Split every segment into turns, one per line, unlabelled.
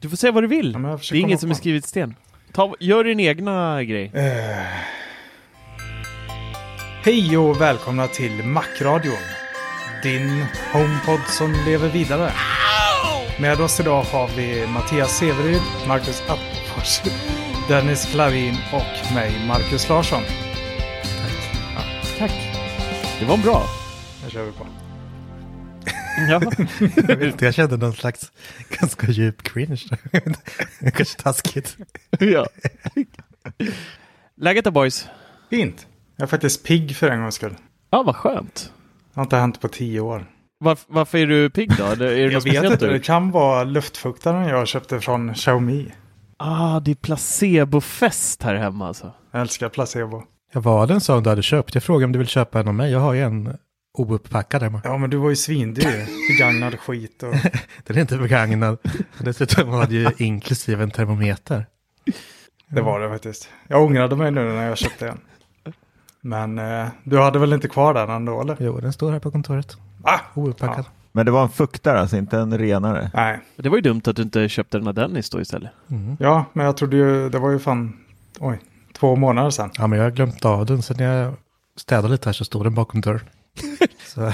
Du får säga vad du vill.
Ja,
det är inget som är skrivet i sten. Ta, gör din egna grej.
Eh. Hej och välkomna till Macradion. Din homepod som lever vidare. Med oss idag har vi Mattias Severyd, Marcus Attefors, Dennis Klarin och mig, Marcus Larsson.
Tack. Det var bra.
Nu kör vi på.
Ja.
Jag vet inte, jag kände någon slags ganska djup cringe. Kanske taskigt.
ja. Läget då boys?
Fint. Jag är faktiskt pigg för en gångs skull.
Ja, vad skönt.
Det har inte hänt på tio år.
Varf- varför är du pigg då? Eller Är det
Jag
något
vet inte, det kan vara luftfuktaren jag köpte från Xiaomi.
Ah, det är placebofest här hemma alltså.
Jag älskar placebo.
Jag var det en sån du hade köpt? Jag frågade om du vill köpa en av mig. Jag har ju en ouppackad hemma.
Ja, men du var ju svindyr. Begagnad skit och...
Den är inte begagnad. Dessutom var det ju inklusive en termometer.
Det var det faktiskt. Jag ångrade mig nu när jag köpte en. Men eh, du hade väl inte kvar den ändå eller?
Jo, den står här på kontoret.
Ah!
Ouppackad.
Men det var en fuktare, alltså inte en renare.
Nej.
Det var ju dumt att du inte köpte den av Dennis då istället.
Mm.
Ja, men jag trodde ju, det var ju fan, oj, två månader sedan.
Ja, men jag har glömt av den. Så när jag städade lite här så stod den bakom dörren. Så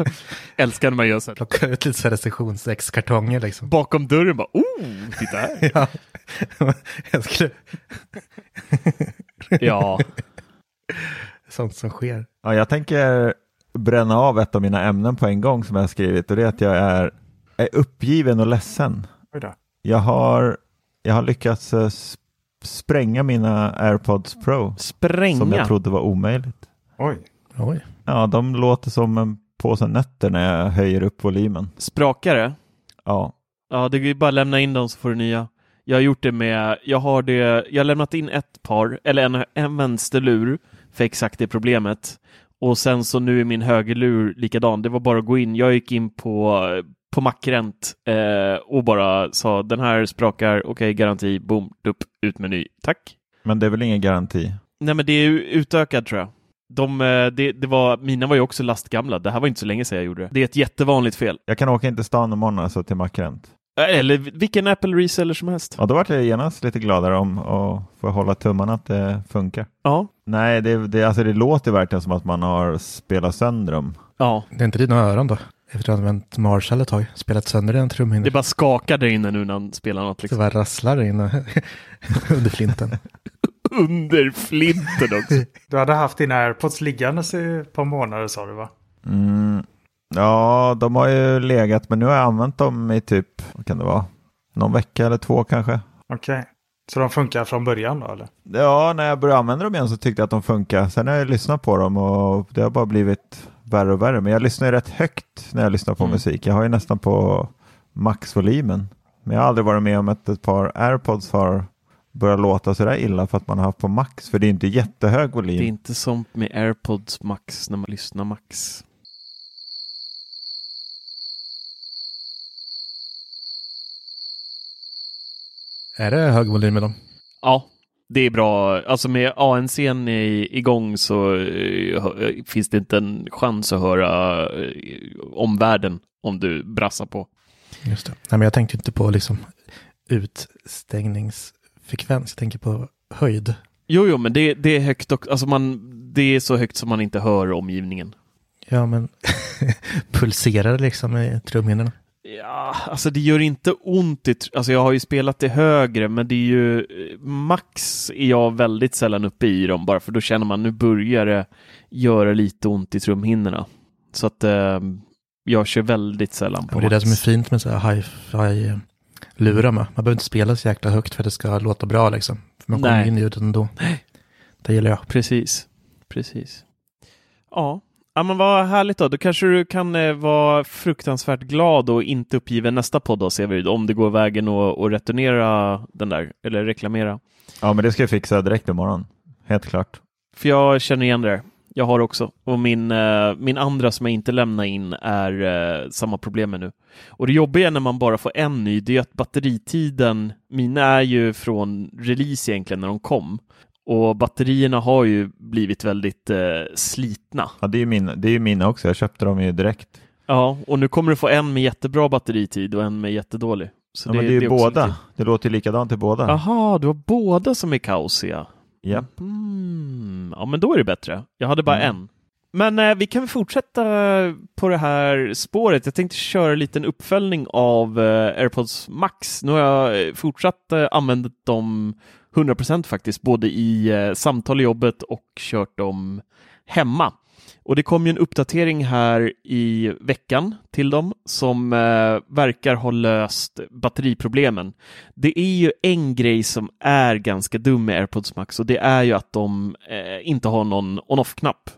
Älskar när man gör så här.
plockade ut lite recensionsexkartonger liksom.
Bakom dörren bara, oh, titta här.
Ja. jag skulle...
ja,
Sånt som sker.
Ja, jag tänker bränna av ett av mina ämnen på en gång som jag har skrivit och det är att jag är, är uppgiven och ledsen. Jag har, jag har lyckats eh, spränga mina AirPods Pro som
spränga.
jag trodde var omöjligt.
Oj.
Oj.
Ja, de låter som en påse nötter när jag höjer upp volymen.
Sprakare.
Ja,
Ja, det är bara att lämna in dem så får du nya. Jag har gjort det med, jag har det, jag har lämnat in ett par, eller en, en vänsterlur för exakt det problemet. Och sen så nu är min högerlur likadan. Det var bara att gå in. Jag gick in på, på Macrent eh, och bara sa den här sprakar, okej, garanti, boom, upp, ut med ny. Tack.
men det är väl ingen garanti.
Nej, men det är utökad tror jag. De, eh, det, det var, mina var ju också lastgamla. Det här var inte så länge sedan jag gjorde det. Det är ett jättevanligt fel.
Jag kan åka in till stan imorgon alltså till Macrent.
Eh, Eller vilken Apple reseller som helst.
Ja, då vart jag genast lite gladare om och får hålla tummarna att det funkar.
Ja.
Nej, det, det, alltså det låter verkligen som att man har spelat sönder dem.
Ja.
Det är inte dina öron då? Efter att ha använt Marshall ett tag. Spelat sönder en trumhinna.
Det bara skakar där inne nu när han spelar något.
Det
Liksom.
bara rasslar inne under flinten.
Under flinten också.
Du hade haft dina airpods liggandes i ett par månader sa du va?
Mm. Ja, de har ju legat, men nu har jag använt dem i typ, vad kan det vara, någon vecka eller två kanske.
Okej. Så de funkar från början då eller?
Ja, när jag började använda dem igen så tyckte jag att de funkar. Sen har jag lyssnat på dem och det har bara blivit värre och värre. Men jag lyssnar ju rätt högt när jag lyssnar på
Mm.
musik. Jag har ju nästan på maxvolymen. Men jag har aldrig varit med om att ett par airpods har börjar låta sådär illa för att man har haft på max. För det är inte jättehög volym.
Det är inte som med airpods max när man lyssnar max.
Är det hög volym med dem?
Ja, det är bra. Alltså med ANC igång så eh, finns det inte en chans att höra eh, omvärlden om du brassar på.
Just det. Nej, men jag tänkte inte på liksom utstängnings utstängningsfrekvens, jag tänker på höjd.
Jo, jo, men det, det är högt och, alltså man, det är så högt som man inte hör omgivningen.
Ja, men pulserar det liksom i trumhinnorna?
Ja, alltså det gör inte ont i, alltså jag har ju spelat det högre, men det är ju max är jag väldigt sällan uppe i dem bara för då känner man nu börjar det göra lite ont i trumhinnorna. Så att eh, jag kör väldigt sällan på
Ja, det är det
max.
som är fint med så här hi-fi lurar med. Man behöver inte spela så jäkla högt för att det ska låta bra liksom. För man kommer
Nej.
in i ljudet ändå. Det gillar jag.
Precis, precis. Ja. Ja men vad härligt då, då kanske du kan eh, vara fruktansvärt glad och inte uppgiven nästa podd då Severyd, om det går vägen och, och returnera den där, eller reklamera.
Ja, men det ska jag fixa direkt imorgon. Helt klart.
För jag känner igen det där. Jag har också. Och min, eh, min andra som jag inte lämnar in är eh, samma problem med nu. Och det jobbiga när man bara får en ny, det är att batteritiden, mina är ju från release egentligen när de kom. Och batterierna har ju blivit väldigt eh, slitna.
Ja, det är ju mina, det är mina också. Jag köpte dem ju direkt.
Ja, och nu kommer du få en med jättebra batteritid och en med jättedålig. Så
Ja, men det är ju båda. Det låter ju likadant i båda.
Jaha, du har båda som är kaosiga.
Ja.
Mm, ja, men då är det bättre. Jag hade bara
Mm.
en. Men eh, vi kan väl fortsätta på det här spåret. Jag tänkte köra en liten uppföljning av eh, AirPods Max. Nu har jag eh, fortsatt eh, använt dem 100% faktiskt, både i eh, samtal i jobbet och kört dem hemma. Och det kom ju en uppdatering här i veckan till dem som eh, verkar ha löst batteriproblemen. Det är ju en grej som är ganska dum med AirPods Max och det är ju att de eh, inte har någon on-off-knapp.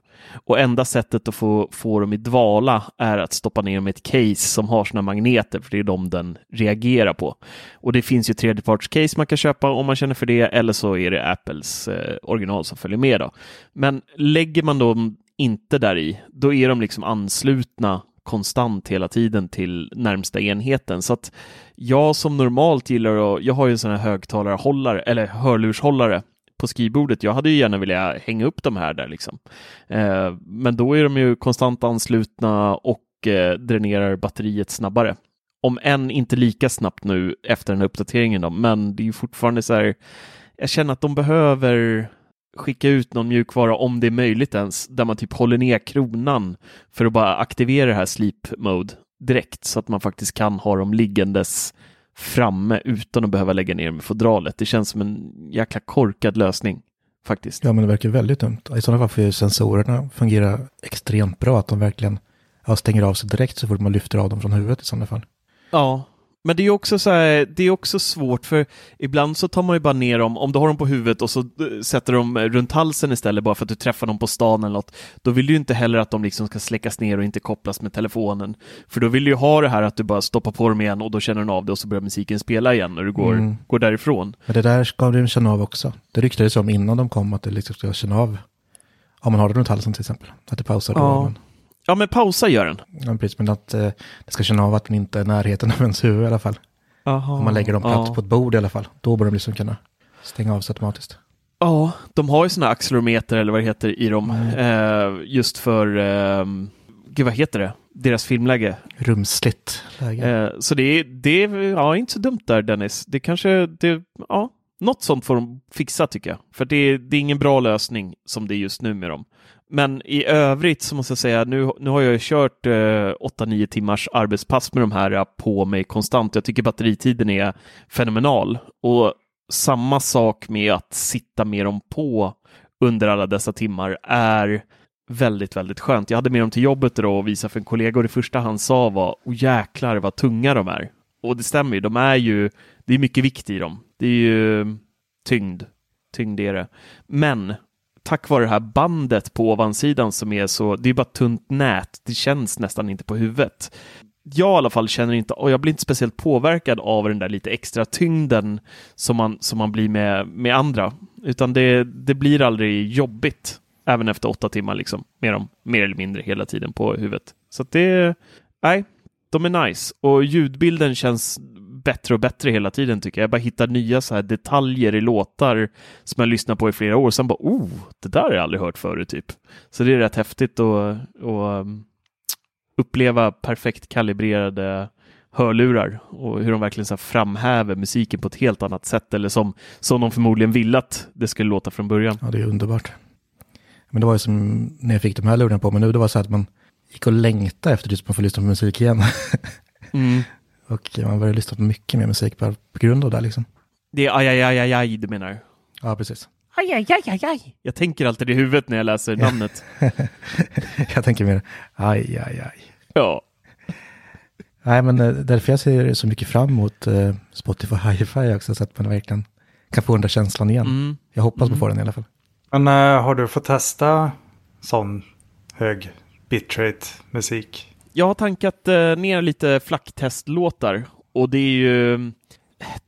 Och enda sättet att få, få dem i dvala är att stoppa ner dem i ett case som har sådana magneter, för det är de den reagerar på. Och det finns ju tredjeparts-case man kan köpa om man känner för det, eller så är det Apples eh, original som följer med. Då. Men lägger man dem inte där i, då är de liksom anslutna konstant hela tiden till närmsta enheten. Så att jag som normalt gillar att, jag har ju en sån här högtalarhållare, eller hörlurshållare på skrivbordet. Jag hade ju gärna velat hänga upp de här där liksom. Eh, men då är de ju konstant anslutna och eh, dränerar batteriet snabbare. Om än inte lika snabbt nu efter den här uppdateringen då, men det är ju fortfarande så här. Jag känner att de behöver skicka ut någon mjukvara om det är möjligt ens, där man typ håller ner kronan för att bara aktivera det här sleep mode direkt så att man faktiskt kan ha dem liggandes framme utan att behöva lägga ner dem i fodralet. Det känns som en jäkla korkad lösning faktiskt.
Ja, men det verkar väldigt dumt. I sådana fall får ju sensorerna fungera extremt bra. Att de verkligen ja, stänger av sig direkt så fort man lyfter av dem från huvudet i sådana fall.
Ja, men det är också så här, det är också svårt för ibland så tar man ju bara ner dem, om du har dem på huvudet och så eh, sätter dem runt halsen istället bara för att du träffar dem på stan eller något, då vill du ju inte heller att de liksom ska släckas ner och inte kopplas med telefonen. För då vill du ju ha det här att du bara stoppar på dem igen och då känner den av det och så börjar musiken spela igen när du går,
Mm.
går därifrån.
Men det där ska du känna av också. Det ryktades om innan de kom att det liksom ska känna av. Om man har det runt halsen till exempel. Att det pausar då.
Ja.
Men,
Ja, men pausa gör den.
ja, precis, men att eh, det ska känna av att den inte är i närheten av ens huvud i alla fall. Om man lägger dem platt
ja.
på ett bord i alla fall. Då bör de liksom kunna stänga av sig automatiskt.
Ja, de har ju sådana accelerometer eller vad det heter i dem.
Mm.
Eh, just för, eh, gud vad heter det? Deras filmläge.
Rumsligt läge.
Eh, så det är, det är ja, inte så dumt där Dennis. Det kanske, det, ja, något sånt får de fixa tycker jag. För det, är- det är ingen bra lösning som det är just nu med dem. Men i övrigt så måste jag säga, nu, nu har jag ju kört eh, 8-9 timmars arbetspass med de här eh, på mig konstant. Jag tycker batteritiden är fenomenal. Och samma sak med att sitta med dem på under alla dessa timmar är väldigt, väldigt skönt. Jag hade med dem till jobbet då och visade för en kollega och det första han sa var oh jäklar vad tunga de är. Och det stämmer ju, de är ju, det är mycket vikt i dem. Det är ju tyngd, tyngd är det. Men tack vare det här bandet på ovansidan som är så, det är bara ett tunt nät, det känns nästan inte på huvudet. Jag i alla fall känner inte, och jag blir inte speciellt påverkad av den där lite extra tyngden som man, som man blir med, med andra, utan det, det blir aldrig jobbigt, även efter åtta timmar liksom, med dem, mer eller mindre hela tiden på huvudet. Så att det, nej, de är nice och ljudbilden känns bättre och bättre hela tiden tycker jag. Jag bara hittar nya så här detaljer i låtar som jag lyssnar på i flera år. Sen bara, oh, det där har jag aldrig hört förut typ. Så det är rätt häftigt att, att um, uppleva perfekt kalibrerade hörlurar och hur de verkligen så framhäver musiken på ett helt annat sätt eller som, som de förmodligen ville att det skulle låta från början.
Ja, det är underbart. Men det var ju som när jag fick de här lurarna på mig nu, det var så att man gick och längtade efter att man får lyssna på musik igen.
Mm.
och man började lyssna på mycket mer musik bara på grund av det liksom.
Det är aj, aj, aj, aj, aj du menar?
Ja, precis.
Aj, aj, aj, aj, aj. Jag tänker alltid i huvudet när jag läser namnet.
jag tänker mer aj, aj, aj.
Ja.
Nej, men eh, därför jag ser så mycket fram emot uh, Spotify Hi-Fi också, så att man verkligen kan få den där känslan igen.
Mm.
Jag hoppas
Mm.
på att få den i alla fall.
Men uh, har du fått testa sån hög bitrate musik?
Jag har tankat eh, ner lite flacktestlåtar och det är ju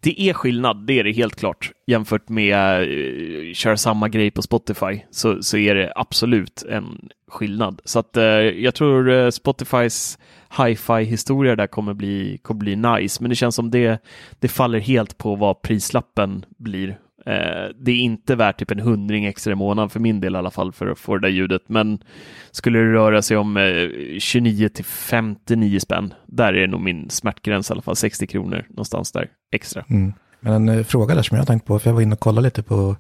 det är skillnad, det är det helt klart. Jämfört med uh, köra samma grej på Spotify så, så är det absolut en skillnad. Så att uh, jag tror uh, Spotifys hi-fi historia där kommer bli, kommer bli nice, men det känns som det, det faller helt på vad prislappen blir. Uh, det är inte värt typ en hundring extra i månaden för min del i alla fall för att få det där ljudet, men skulle det röra sig om 29 till 59 spänn, där är nog min smärtgräns i alla fall, 60 kronor någonstans där extra.
Mm. Men en uh, fråga där som jag har tänkt på, för jag var inne och kollade lite på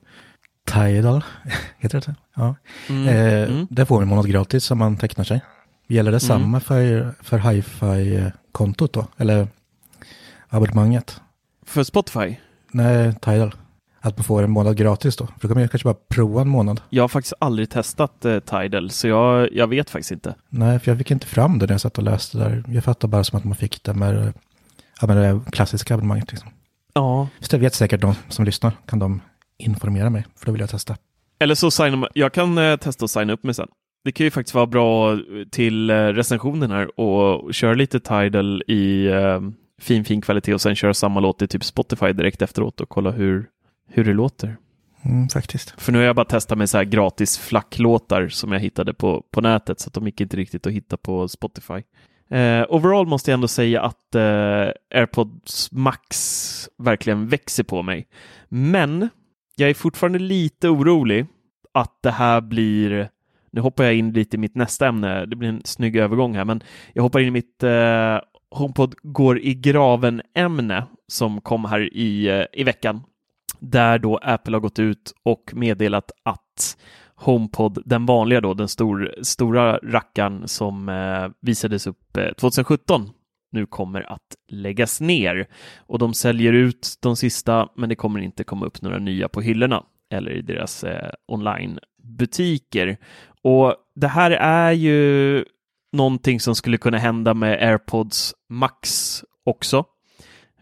Tidal, heter det så? Ja.
Mm.
Eh,
Mm.
Där får man en månad gratis om man tecknar sig. Gäller det
Mm.
samma för, för hi-fi-kontot då? Eller abonnemanget?
För Spotify?
Nej, Tidal. Att man får en månad gratis då. För då kan man ju kanske bara prova en månad.
Jag har faktiskt aldrig testat eh, Tidal, så jag, jag vet faktiskt inte.
Nej, för jag fick inte fram det när jag satt och läste där. Jag fattar bara som att man fick det med, ja, med det klassiska abonnemanget. Liksom.
Ja.
Så det vet säkert de som lyssnar. Kan de informera mig? För då vill jag testa.
Eller så signa, jag kan eh, testa att signa upp mig sen. Det kan ju faktiskt vara bra till eh, recensionen här och köra lite Tidal i eh, fin, fin kvalitet och sen köra samma låt i typ Spotify direkt efteråt och kolla hur, hur det låter.
Mm, faktiskt.
För nu har jag bara testat med så här gratis flacklåtar som jag hittade på, på nätet så att de gick inte riktigt att hitta på Spotify. Eh, overall måste jag ändå säga att eh, AirPods Max verkligen växer på mig. Men jag är fortfarande lite orolig att det här blir nu hoppar jag in lite i mitt nästa ämne. Det blir en snygg övergång här, men jag hoppar in i mitt eh, HomePod går i graven-ämne som kom här i, eh, i veckan. Där då Apple har gått ut och meddelat att HomePod, den vanliga då, den stor, stora rackaren som eh, visades upp eh, 2017, nu kommer att läggas ner. Och de säljer ut de sista, men det kommer inte komma upp några nya på hyllorna eller i deras eh, onlinebutiker. Och det här är ju någonting som skulle kunna hända med AirPods Max också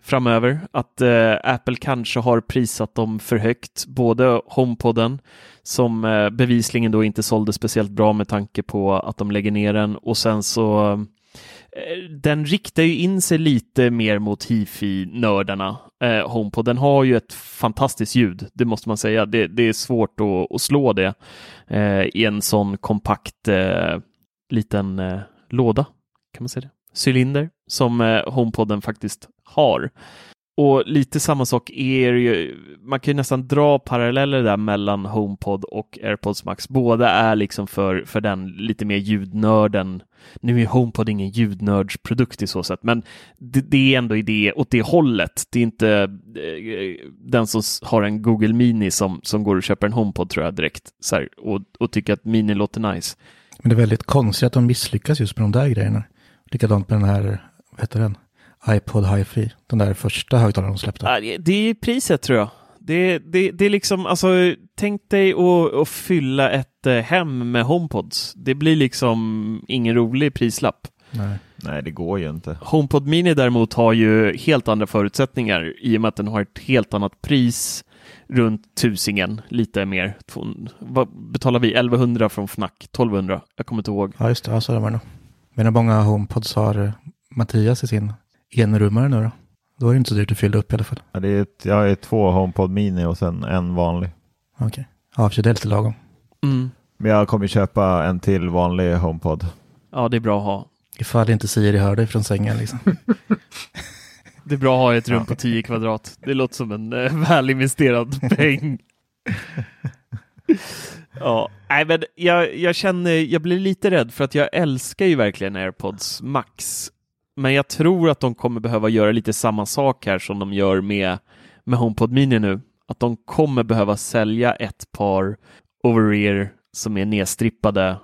framöver. Att eh, Apple kanske har prisat dem för högt, både HomePoden som eh, bevisligen då inte sålde speciellt bra med tanke på att de lägger ner den och sen så eh, den riktar ju in sig lite mer mot hifi-nördarna. Eh, HomePodden har ju ett fantastiskt ljud, det måste man säga. Det, det är svårt att, att slå det eh, i en sån kompakt eh, liten eh, låda, kan man säga det? Cylinder som eh, HomePoden faktiskt har. Och lite samma sak är det ju, man kan ju nästan dra paralleller där mellan HomePod och AirPods Max. Båda är liksom för, för den lite mer ljudnörden. Nu är HomePod ingen ljudnördsprodukt i så sätt, men det, det är ändå i det, åt det hållet. Det är inte eh, den som har en Google Mini som, som går och köper en HomePod tror jag direkt så här, och, och tycker att Mini låter nice.
Men det är väldigt konstigt att de misslyckas just med de där grejerna. Likadant med den här, vad heter den? iPod Hi-Fi. Den där första högtalaren de släppte.
Det- är priset tror jag. Det, det, det är liksom, alltså, tänk dig att, att fylla ett eh, hem med HomePods. Det blir liksom ingen rolig prislapp.
Nej.
Nej, det går ju inte.
HomePod Mini däremot har ju helt andra förutsättningar i och med att den har ett helt annat pris runt tusingen, lite mer. Två- Vad betalar vi? 1100 från Fnac? 1200? Jag kommer inte ihåg.
Ja, just det. Ja, så är det nog. Men hur många HomePods har eh, Mattias i sin enrummare nu då? Då är det inte så dyrt att fylla upp i alla fall.
Ja, det är ett, jag är två HomePod Mini och sen en vanlig.
Okej. Ja, för det är lite lagom.
Mm.
Men jag kommer köpa en till vanlig HomePod.
Ja, det är bra att ha.
Ifall inte Siri hör dig från sängen liksom.
Det är bra att ha ett rum på 10 kvadrat. Det låter som en eh, väl investerad peng. ja, nej men jag, jag känner, jag blir lite rädd för att jag älskar ju verkligen AirPods Max. Men jag tror att de kommer behöva göra lite samma sak här som de gör med, med HomePod Mini nu. Att de kommer behöva sälja ett par over-ear som är nedstrippade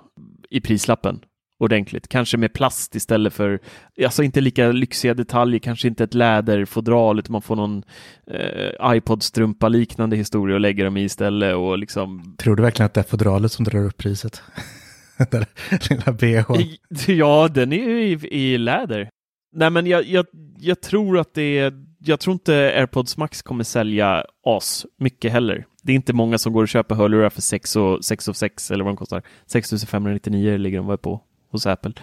i prislappen ordentligt. Kanske med plast istället för, alltså inte lika lyxiga detaljer, kanske inte ett läderfodral utan man får någon eh, iPod-strumpa liknande historia och lägger dem i istället och liksom.
Tror du verkligen att det är fodralet som drar upp priset? Den lilla bh.
Ja, den är ju i, i läder. Nej, men jag, jag, jag tror att det är, jag tror inte AirPods Max kommer sälja as mycket heller. Det är inte många som går och köper hörlurar för 6 och 6 och 6 eller vad de kostar. 6599 ligger de väl på hos Apple.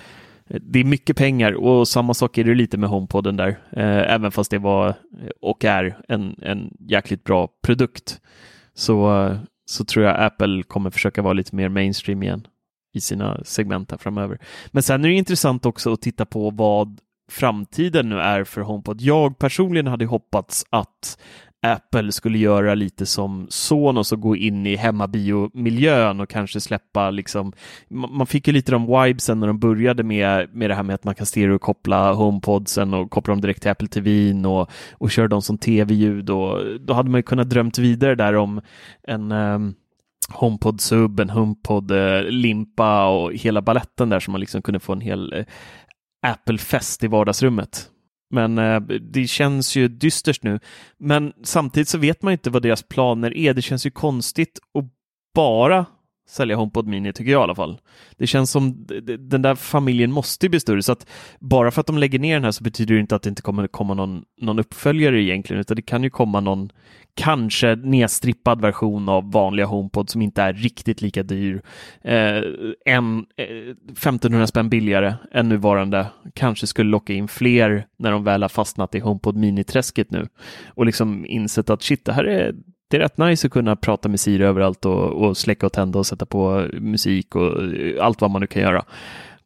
Det är mycket pengar och samma sak är det lite med HomePoden där, eh, även fast det var och är en, en jäkligt bra produkt. Så, så tror jag Apple kommer försöka vara lite mer mainstream igen i sina segment här framöver. Men sen är det intressant också att titta på vad framtiden nu är för HomePod. Jag personligen hade hoppats att Apple skulle göra lite som Sonos och gå in i hemmabiomiljön och kanske släppa liksom, man fick ju lite de vibesen när de började med, med det här med att man kan stereokoppla HomePodsen och koppla dem direkt till Apple TV och, och köra dem som tv-ljud och då hade man ju kunnat drömt vidare där om en ehm, um, HomePod Sub, en HomePod-limpa eh, och hela balletten där som man liksom kunde få en hel eh, Apple-fest i vardagsrummet. Men eh, det känns ju dystert nu. Men samtidigt så vet man inte vad deras planer är. Det känns ju konstigt att bara sälja HomePod Mini tycker jag i alla fall. Det känns som den där familjen måste bli större så att bara för att de lägger ner den här så betyder det inte att det inte kommer komma någon, någon uppföljare egentligen utan det kan ju komma någon kanske nedstrippad version av vanliga HomePod som inte är riktigt lika dyr. Eh, en, eh, 1500 spänn billigare än nuvarande kanske skulle locka in fler när de väl har fastnat i HomePod Mini-träsket nu och liksom insett att shit, det här är det är rätt nice att kunna prata med Siri överallt och, och släcka och tända och sätta på musik och eh, allt vad man nu kan göra.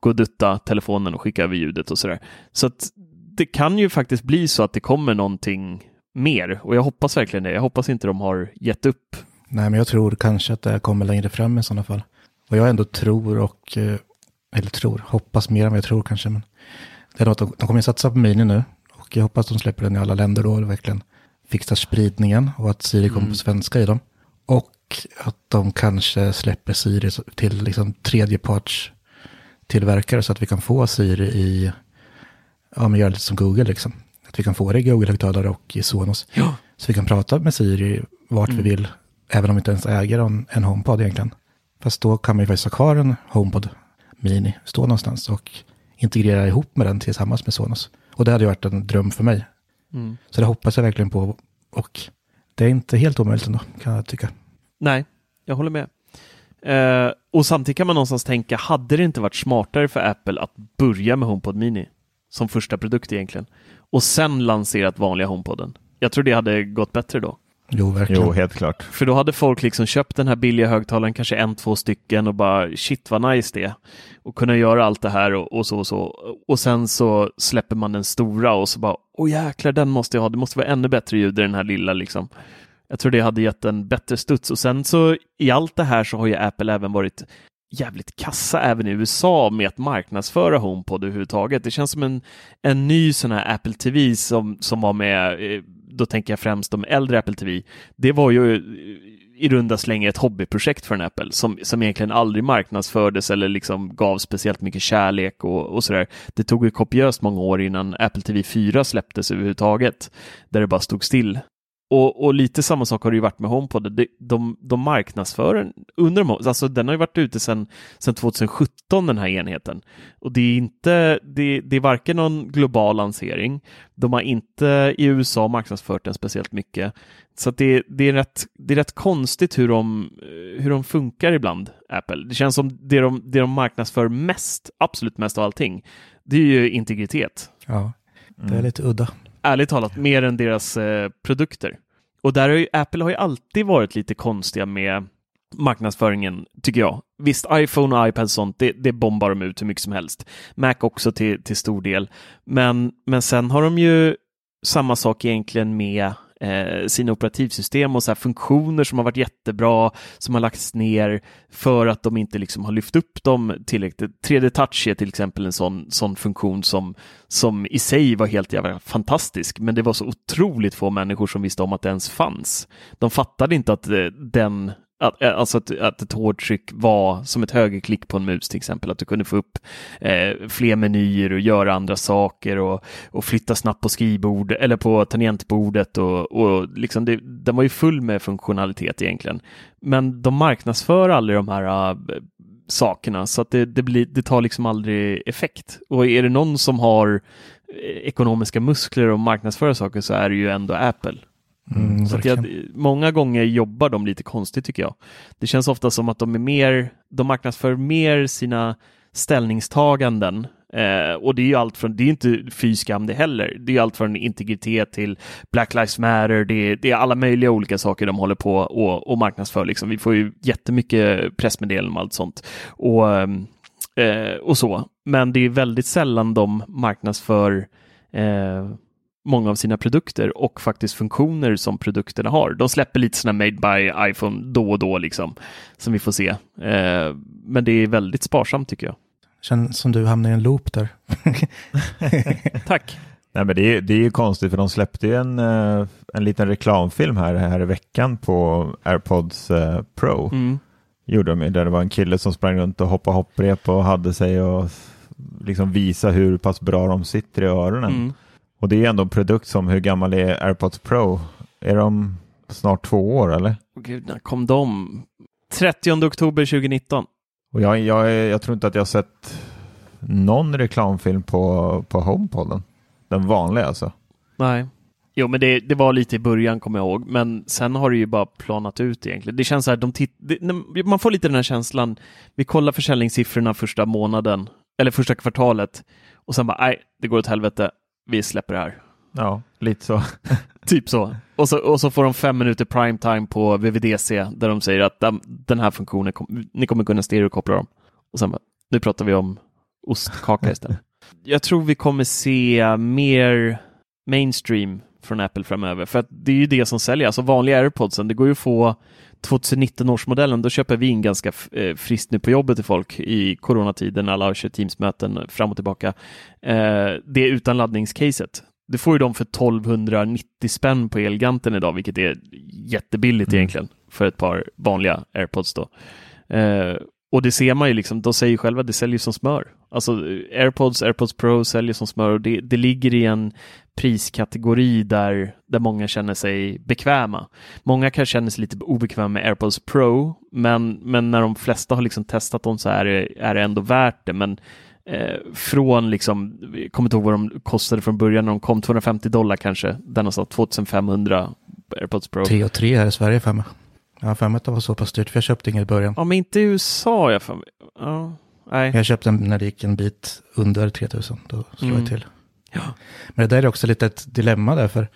Gå och dutta telefonen och skicka över ljudet och sådär. Så att det kan ju faktiskt bli så att det kommer någonting mer och jag hoppas verkligen det. Jag hoppas inte de har gett upp.
Nej, men jag tror kanske att det kommer längre fram i sådana fall. Vad jag ändå tror och, eh, eller tror, hoppas mer än vad jag tror kanske, men det är att de, de kommer satsa på Mini nu och jag hoppas att de släpper den i alla länder då, verkligen fixar spridningen och att Siri kommer på mm. svenska i dem. Och att de kanske släpper Siri till liksom tredjeparts tillverkare så att vi kan få Siri i, ja men gör lite som Google liksom. Att vi kan få det i Google-högtalare och i Sonos. Ja. Så vi kan prata med Siri vart mm. vi vill, även om vi inte ens äger en, en HomePod egentligen. Fast då kan man ju faktiskt ha kvar en HomePod Mini, stå någonstans och integrera ihop med den tillsammans med Sonos. Och det hade ju varit en dröm för mig. Mm. Så det hoppas jag verkligen på och det är inte helt omöjligt ändå, kan jag tycka.
Nej, jag håller med. Uh, och samtidigt kan man någonstans tänka, hade det inte varit smartare för Apple att börja med HomePod Mini som första produkt egentligen och sen lanserat vanliga HomePoden? Jag tror det hade gått bättre då.
Jo, verkligen.
Jo, helt klart.
För då hade folk liksom köpt den här billiga högtalaren, kanske en, två stycken och bara shit vad nice det är. Och kunna göra allt det här och, och så och så. Och sen så släpper man den stora och så bara, åh jäklar den måste jag ha, det måste vara ännu bättre ljud i den här lilla liksom. Jag tror det hade gett en bättre studs och sen så i allt det här så har ju Apple även varit jävligt kassa även i USA med att marknadsföra HomePod överhuvudtaget. Det känns som en, en ny sån här Apple TV som, som var med, eh, då tänker jag främst om äldre Apple TV. Det var ju eh, i runda slängar ett hobbyprojekt för en Apple som, som egentligen aldrig marknadsfördes eller liksom gav speciellt mycket kärlek och, och sådär. Det tog ju kopiöst många år innan Apple TV 4 släpptes överhuvudtaget, där det bara stod still. Och, och, lite samma sak har det ju varit med HomePod. De, de, de marknadsför den under de, alltså den har ju varit ute sedan 2017 den här enheten. Och det är inte, det, det, är varken någon global lansering. De har inte i USA marknadsfört den speciellt mycket. Så det, det, är rätt, det är rätt konstigt hur de, hur de funkar ibland, Apple. Det känns som det de, det de marknadsför mest, absolut mest av allting, det är ju integritet.
Ja, det är mm. lite udda
ärligt talat mer än deras eh, produkter. Och där har ju, Apple har ju alltid varit lite konstiga med marknadsföringen, tycker jag. Visst, iPhone och iPad och sånt, det, det bombar de ut hur mycket som helst. Mac också till, till stor del. Men, men sen har de ju samma sak egentligen med eh, sina operativsystem och så funktioner som har varit jättebra, som har lagts ner för att de inte liksom har lyft upp dem tillräckligt. 3D Touch är till exempel en sån, sån funktion som, som i sig var helt jävla fantastisk, men det var så otroligt få människor som visste om att det ens fanns. De fattade inte att eh, den att, eh, alltså att, att ett hårdtryck var som ett högerklick på en mus till exempel, att du kunde få upp eh, fler menyer och göra andra saker och, och flytta snabbt på skrivbord eller på tangentbordet och, och liksom det, den var ju full med funktionalitet egentligen. Men de marknadsför aldrig de här äh, sakerna så att det, det, blir, det tar liksom aldrig effekt. Och är det någon som har eh, ekonomiska muskler och marknadsföra saker så är det ju ändå Apple. Mm, så jag, många gånger jobbar de lite konstigt tycker jag. Det känns ofta som att de är mer, de marknadsför mer sina ställningstaganden eh, och det är ju allt från, det är inte fy skam det heller, det är allt från integritet till Black Lives Matter, det är, det är alla möjliga olika saker de håller på och, och marknadsför. Liksom. Vi får ju jättemycket pressmeddelanden och allt sånt. Och, eh, och så. Men det är väldigt sällan de marknadsför eh, många av sina produkter och faktiskt funktioner som produkterna har. De släpper lite sådana made by iPhone då och då liksom, som vi får se. Eh, men det är väldigt sparsamt tycker jag.
Känns som du hamnar i en loop där.
Tack.
Nej, men det, är, det är ju konstigt för de släppte ju en, eh, en liten reklamfilm här, här i veckan på AirPods eh, Pro. Mm. Gjorde de, där det var en kille som sprang runt och hoppade hopprep och hade sig och liksom visa hur pass bra de sitter i öronen. Mm. Och det är ändå en produkt som, hur gammal är AirPods Pro? Är de snart två år eller?
Gud, när kom de? 30 oktober 2019.
Och jag, jag, jag tror inte att jag har sett någon reklamfilm på, på HomePoden. Den vanliga alltså.
Nej. Jo, men det, det var lite i början kommer jag ihåg, men sen har det ju bara planat ut egentligen. Det känns så här, de det, man får lite den här känslan. Vi kollar försäljningssiffrorna första månaden, eller första kvartalet, och sen bara, nej, det går åt helvete vi släpper det här.
Ja, lite så.
typ så. Och, så. och så får de fem minuter primetime på VVDC där de säger att den här funktionen, ni kommer kunna stereokoppla dem. Och sen bara, nu pratar vi om ostkaka istället. Jag tror vi kommer se mer mainstream från Apple framöver, för att det är ju det som säljer. Alltså vanliga airpodsen, det går ju att få 2019 års modellen, då köper vi in ganska eh, friskt nu på jobbet till folk i coronatiden, alla kört Teams-möten fram och tillbaka. Eh, det är utan laddningscaset. Det får ju de för 1290 spänn på Elganten idag, vilket är jättebilligt mm. egentligen för ett par vanliga airpods då. Och det ser man ju liksom, de säger själva, det säljer som smör. Alltså airpods, airpods pro säljer som smör och det, det ligger i en priskategori där, där många känner sig bekväma. Många kan känna sig lite obekväma med AirPods Pro, men, men när de flesta har liksom testat dem så är det, är det ändå värt det. Men eh, från liksom, jag kommer inte ihåg vad de kostade från början när de kom, 250 dollar kanske, där någonstans 2500 AirPods Pro.
3 och 3 här i Sverige för mig. Jag har för mig att det var så pass dyrt, för jag köpte inget i början.
Ja, men inte i USA, jag för. Ja, nej.
Jag köpte den när det gick en bit under 3000, då slog mm. jag till. Ja. Men det där är också lite ett dilemma därför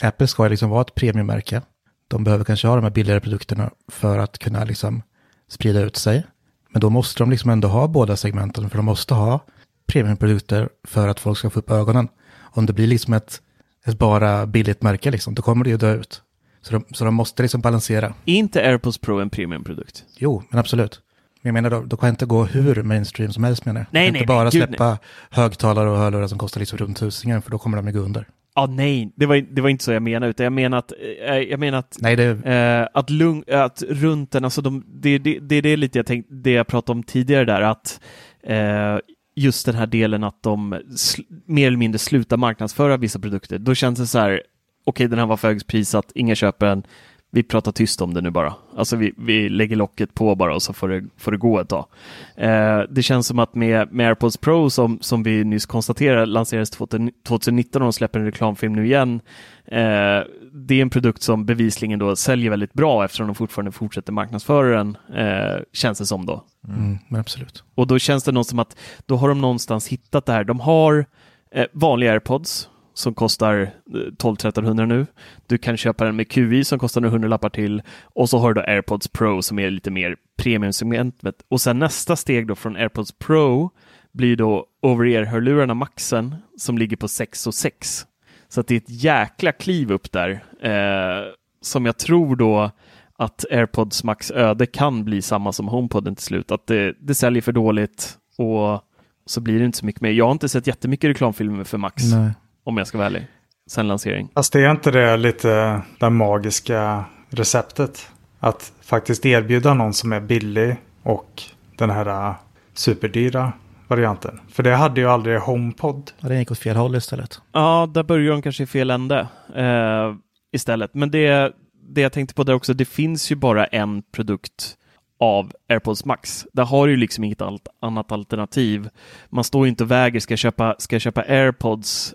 Apple ska liksom vara ett premiummärke. De behöver kanske ha de här billigare produkterna för att kunna liksom sprida ut sig. Men då måste de liksom ändå ha båda segmenten, för de måste ha premiumprodukter för att folk ska få upp ögonen. Om det blir liksom ett, ett bara billigt märke, liksom, då kommer det ju dö ut. Så de, så de måste liksom balansera.
Är inte AirPods Pro en premiumprodukt?
Jo, men absolut. Men jag menar, då, då kan jag inte gå hur mainstream som helst menar jag.
Nej,
inte
nej,
bara
nej,
släppa
nej.
högtalare och hörlurar som kostar liksom runt tusingen, för då kommer de ju gå under.
Ja, nej, det var, det var inte så jag menade, utan jag menar att, äh, jag menar att,
nej, det...
äh, att, lung, att runt den, alltså de, det, det, det är det lite jag tänkte, det jag pratade om tidigare där, att äh, just den här delen att de mer eller mindre slutar marknadsföra vissa produkter, då känns det så här, okej, den här var för högprissatt, inga köper den, vi pratar tyst om det nu bara. Alltså vi, vi lägger locket på bara och så får det, får det gå ett tag. Eh, det känns som att med, med AirPods Pro som, som vi nyss konstaterade lanserades 2019 och de släpper en reklamfilm nu igen. Eh, det är en produkt som bevisligen då säljer väldigt bra eftersom de fortfarande fortsätter marknadsföra den, eh, känns det som då.
Mm, men absolut.
Och då känns det något som att då har de någonstans hittat det här. De har eh, vanliga AirPods som kostar eh, 12-1300 nu. Du kan köpa den med QI som kostar några hundralappar till och så har du då AirPods Pro som är lite mer premiumsegmentet. Och sen nästa steg då från AirPods Pro blir då over-ear-hörlurarna Maxen som ligger på 6 och 6 Så att det är ett jäkla kliv upp där eh, som jag tror då att AirPods Max öde kan bli samma som HomePoden till slut. Att det, det säljer för dåligt och så blir det inte så mycket mer. Jag har inte sett jättemycket reklamfilmer för Max,
Nej
om jag ska vara ärlig, sen lansering.
Fast det är inte det lite det magiska receptet? Att faktiskt erbjuda någon som är billig och den här äh, superdyra varianten. För det hade ju aldrig HomePod.
Ja, den gick åt fel håll istället.
Ja, där börjar de kanske i fel ände eh, istället. Men det, det jag tänkte på där också, det finns ju bara en produkt av AirPods Max. Där har du ju liksom inget annat alternativ. Man står ju inte och väger, ska jag köpa, ska jag köpa AirPods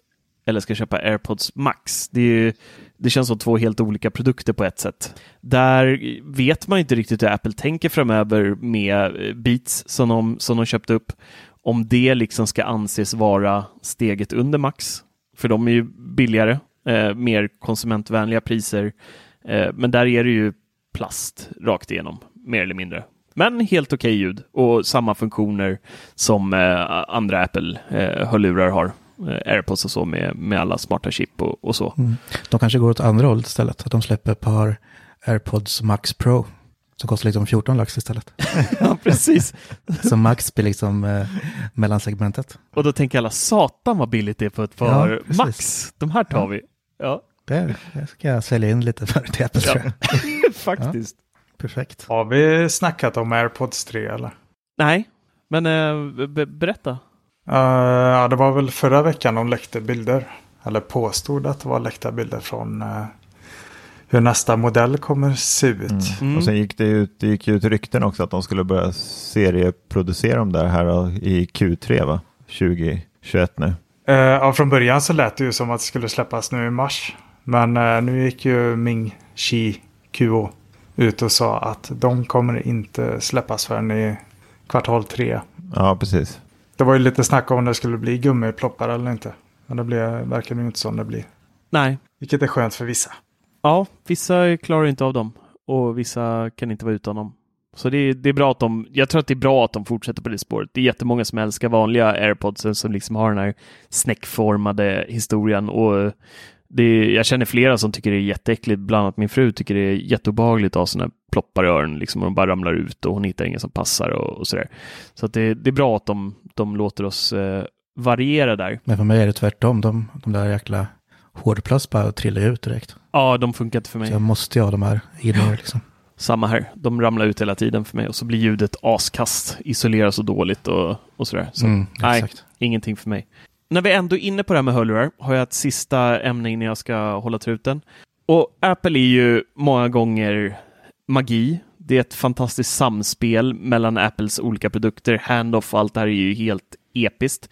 eller ska köpa AirPods Max? Det, är ju, det känns som två helt olika produkter på ett sätt. Där vet man inte riktigt hur Apple tänker framöver med eh, Beats som de, som de köpte upp. Om det liksom ska anses vara steget under Max. För de är ju billigare, eh, mer konsumentvänliga priser. Eh, men där är det ju plast rakt igenom, mer eller mindre. Men helt okej ljud och samma funktioner som eh, andra Apple-hörlurar eh, har. Eh, AirPods och så med, med alla smarta chip och, och så.
Mm. De kanske går åt andra hållet istället. Att de släpper ett par AirPods Max Pro. Som kostar liksom 14 lax istället.
ja, precis.
Så Max blir liksom eh, mellansegmentet.
Och då tänker alla, satan vad billigt det är på ett par
Ja.
Max. De här tar
Ja.
vi. Ja,
Det, det ska jag sälja in lite för till Apple
Ja.
tror jag.
faktiskt.
Perfekt.
Har vi snackat om AirPods 3 eller?
Nej, men eh, be- berätta.
Uh, ja, det var väl förra veckan de läckte bilder. Eller påstod att det var läckta bilder från eh, hur nästa modell kommer se ut.
Mm.
Mm.
Och sen gick det ut, det gick ut rykten också att de skulle börja serieproducera dem där här i Q3 va? 2021 nu.
Eh, ja, från början så lät det ju som att det skulle släppas nu i mars. Men eh, nu gick ju Ming Chi Kuo ut och sa att de kommer inte släppas förrän i kvartal tre.
Ja, precis.
Det var ju lite snack om det skulle bli gummiploppar eller inte. Men det blev, verkar nu inte som det blir.
Nej,
Vilket är skönt för vissa.
ja, vissa klarar inte av dem och vissa kan inte vara utan dem. Så det är, det är bra att de, jag tror att det är bra att de fortsätter på det spåret. Det är jättemånga som älskar vanliga airpodsen som liksom har den här snäckformade historien och det är, jag känner flera som tycker det är jätteäckligt, bland annat min fru tycker det är jätteobehagligt att ha sådana ploppar i öronen, liksom, och de bara ramlar ut och hon hittar ingen som passar och, och sådär. Så att det, det är bra att de, de låter oss eh, variera där.
Men för mig är det tvärtom. De, de där jäkla hårdplast bara trillar ut direkt.
Ja, de funkar inte för mig.
Så jag måste ju ha de här inne liksom.
Samma här. De ramlar ut hela tiden för mig och så blir ljudet askast, isolerar så dåligt och, och sådär. Så
Mm,
nej,
exakt.
ingenting för mig. När vi ändå är inne på det här med hörlurar har jag ett sista ämne innan jag ska hålla truten. Och Apple är ju många gånger magi. Det är ett fantastiskt samspel mellan Apples olika produkter. Handoff och allt det här är ju helt episkt.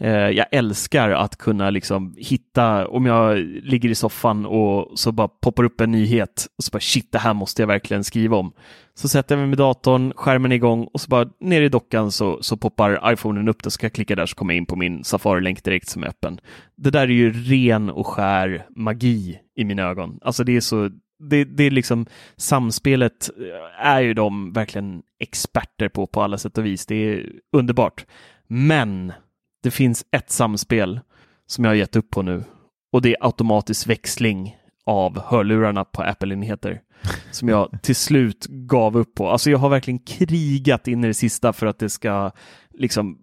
Eh, jag älskar att kunna liksom hitta, om jag ligger i soffan och så bara poppar upp en nyhet och så bara shit, det här måste jag verkligen skriva om. Så sätter jag mig med datorn, skärmen är igång och så bara ner i dockan så, så poppar iPhonen upp, då ska jag klicka där så kommer jag in på min Safari-länk direkt som är öppen. Det där är ju ren och skär magi i mina ögon. Alltså det är så, det, det är liksom samspelet eh, är ju de verkligen experter på på alla sätt och vis. Det är underbart. Men det finns ett samspel som jag har gett upp på nu och det är automatisk växling av hörlurarna på Apple-enheter som jag till slut gav upp på. Alltså jag har verkligen krigat in i det sista för att det ska liksom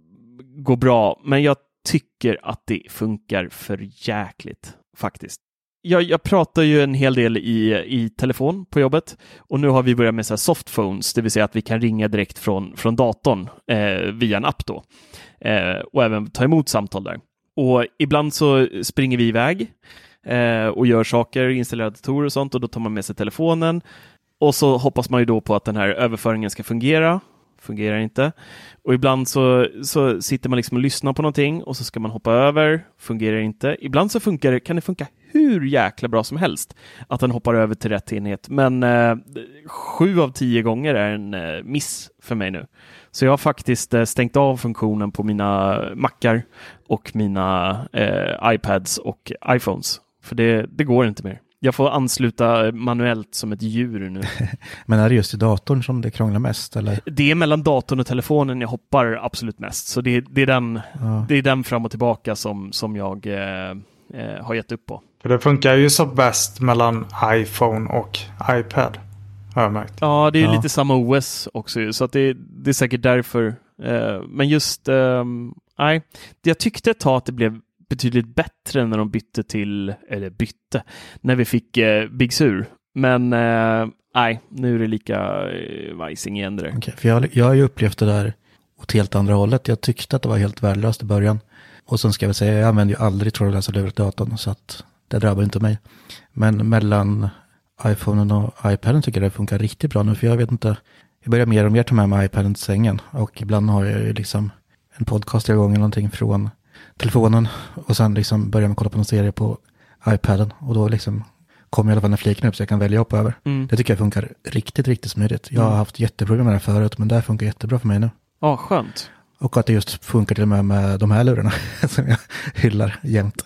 gå bra, men jag tycker att det funkar för jäkligt faktiskt. Jag, jag pratar ju en hel del i, i telefon på jobbet och nu har vi börjat med så här softphones, det vill säga att vi kan ringa direkt från, från datorn eh, via en app då eh, och även ta emot samtal där. Och ibland så springer vi iväg eh, och gör saker, installerar datorer och sånt och då tar man med sig telefonen och så hoppas man ju då på att den här överföringen ska fungera. Fungerar inte. Och ibland så, så sitter man liksom och lyssnar på någonting och så ska man hoppa över. Fungerar inte. Ibland så funkar det, kan det funka hur jäkla bra som helst att den hoppar över till rätt enhet. Men eh, sju av tio gånger är en eh, miss för mig nu. Så jag har faktiskt eh, stängt av funktionen på mina Macar och mina eh, iPads och iPhones. För det, det går inte mer. Jag får ansluta manuellt som ett djur nu.
Men är det just i datorn som det krånglar mest? Eller?
Det är mellan datorn och telefonen jag hoppar absolut mest. Så det, det, är, den,
Ja.
det är den fram och tillbaka som, som jag eh, har gett upp på.
För det funkar ju som bäst mellan iPhone och iPad. Har jag märkt.
Ja, det är
Ja.
lite samma OS också så att det, det är säkert därför. Eh, men just, ehm, nej, jag tyckte ett tag att det blev betydligt bättre när de bytte till, eller bytte, när vi fick eh, Big Sur. Men eh, nej, nu är det lika eh, vajsing igen det.
Okej, för jag, jag har ju upplevt det där åt helt andra hållet. Jag tyckte att det var helt värdelöst i början. Och sen ska jag väl säga, jag använder ju aldrig trådlösa lurar till datorn så att det drabbar inte mig. Men mellan iPhonen och iPaden tycker jag det funkar riktigt bra nu. För jag vet inte, jag börjar mer och mer ta med mig iPaden till sängen. Och ibland har jag ju liksom en podcast igång eller någonting från telefonen. Och sen liksom börjar man kolla på någon serie på iPaden. Och då liksom kommer i alla fall den fliken upp så jag kan välja hoppa över.
Mm.
Det tycker jag funkar riktigt, riktigt smidigt. Jag har haft jätteproblem med det här förut, men det här funkar jättebra för mig nu.
Ja, skönt.
Och att det just funkar till och med med de här lurarna som jag hyllar jämt.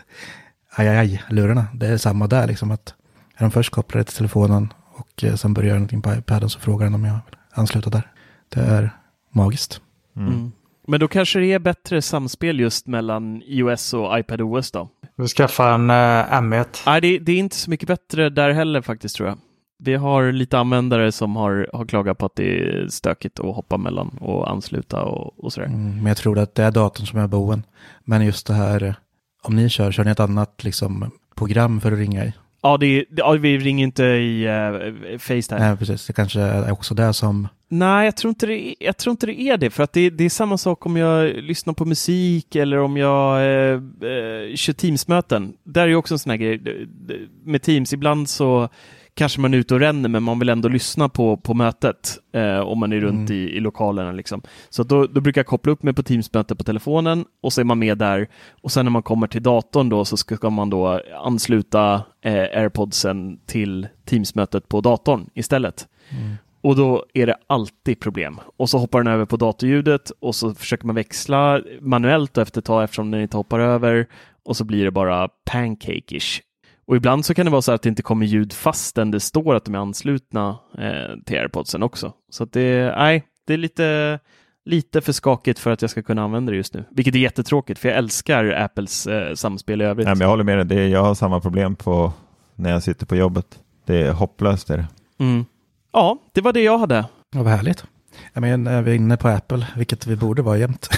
Aj, aj, aj, lurarna. Det är samma där liksom att är de först kopplade till telefonen och eh, sen börjar jag någonting på iPaden så frågar den om jag vill ansluta där. Det är magiskt.
Mm. Men då kanske det är bättre samspel just mellan iOS och iPadOS då?
Vi skaffar en eh, M1.
Nej, det, det är inte så mycket bättre där heller faktiskt tror jag. Vi har lite användare som har, har klagat på att det är stökigt att hoppa mellan och ansluta och, och sådär.
Mm, men jag tror att det är datorn som är boven. Men just det här, eh, om ni kör, kör ni ett annat liksom, program för att ringa i?
Ja, det, är- ja, vi ringer inte i uh, Facetime.
Nej, precis. Det kanske är också det som...
Nej, jag tror inte det, är- jag tror inte det är det. För att det, det är samma sak om jag lyssnar på musik eller om jag eh, eh, kör Teams-möten. Där är ju också en sån här grej. Med Teams, ibland så kanske man är ute och ränner men man vill ändå lyssna på, på mötet eh, om man är runt
Mm.
i, i lokalerna. Liksom. Så då, då brukar jag koppla upp mig på Teams-möte på telefonen och så är man med där. Och sen när man kommer till datorn då så ska man då ansluta eh, airpodsen till Teams-mötet på datorn istället. Och då är det alltid problem. Och så hoppar den över på datorljudet och så försöker man växla manuellt efter ett tag eftersom den inte hoppar över och så blir det bara pancake-ish. Och ibland så kan det vara så att det inte kommer ljud fastän det står att de är anslutna eh, till airpodsen också. Så att det, nej, det är lite, lite för skakigt för att jag ska kunna använda det just nu. Vilket är jättetråkigt för jag älskar Apples eh, samspel i övrigt.
Nej, men jag håller med dig, det är, jag har samma problem på, när jag sitter på jobbet. Det är hopplöst. Är det.
Mm. Ja, det var det jag hade.
Ja, vad härligt. Jag menar, är vi inne på Apple, vilket vi borde vara jämt.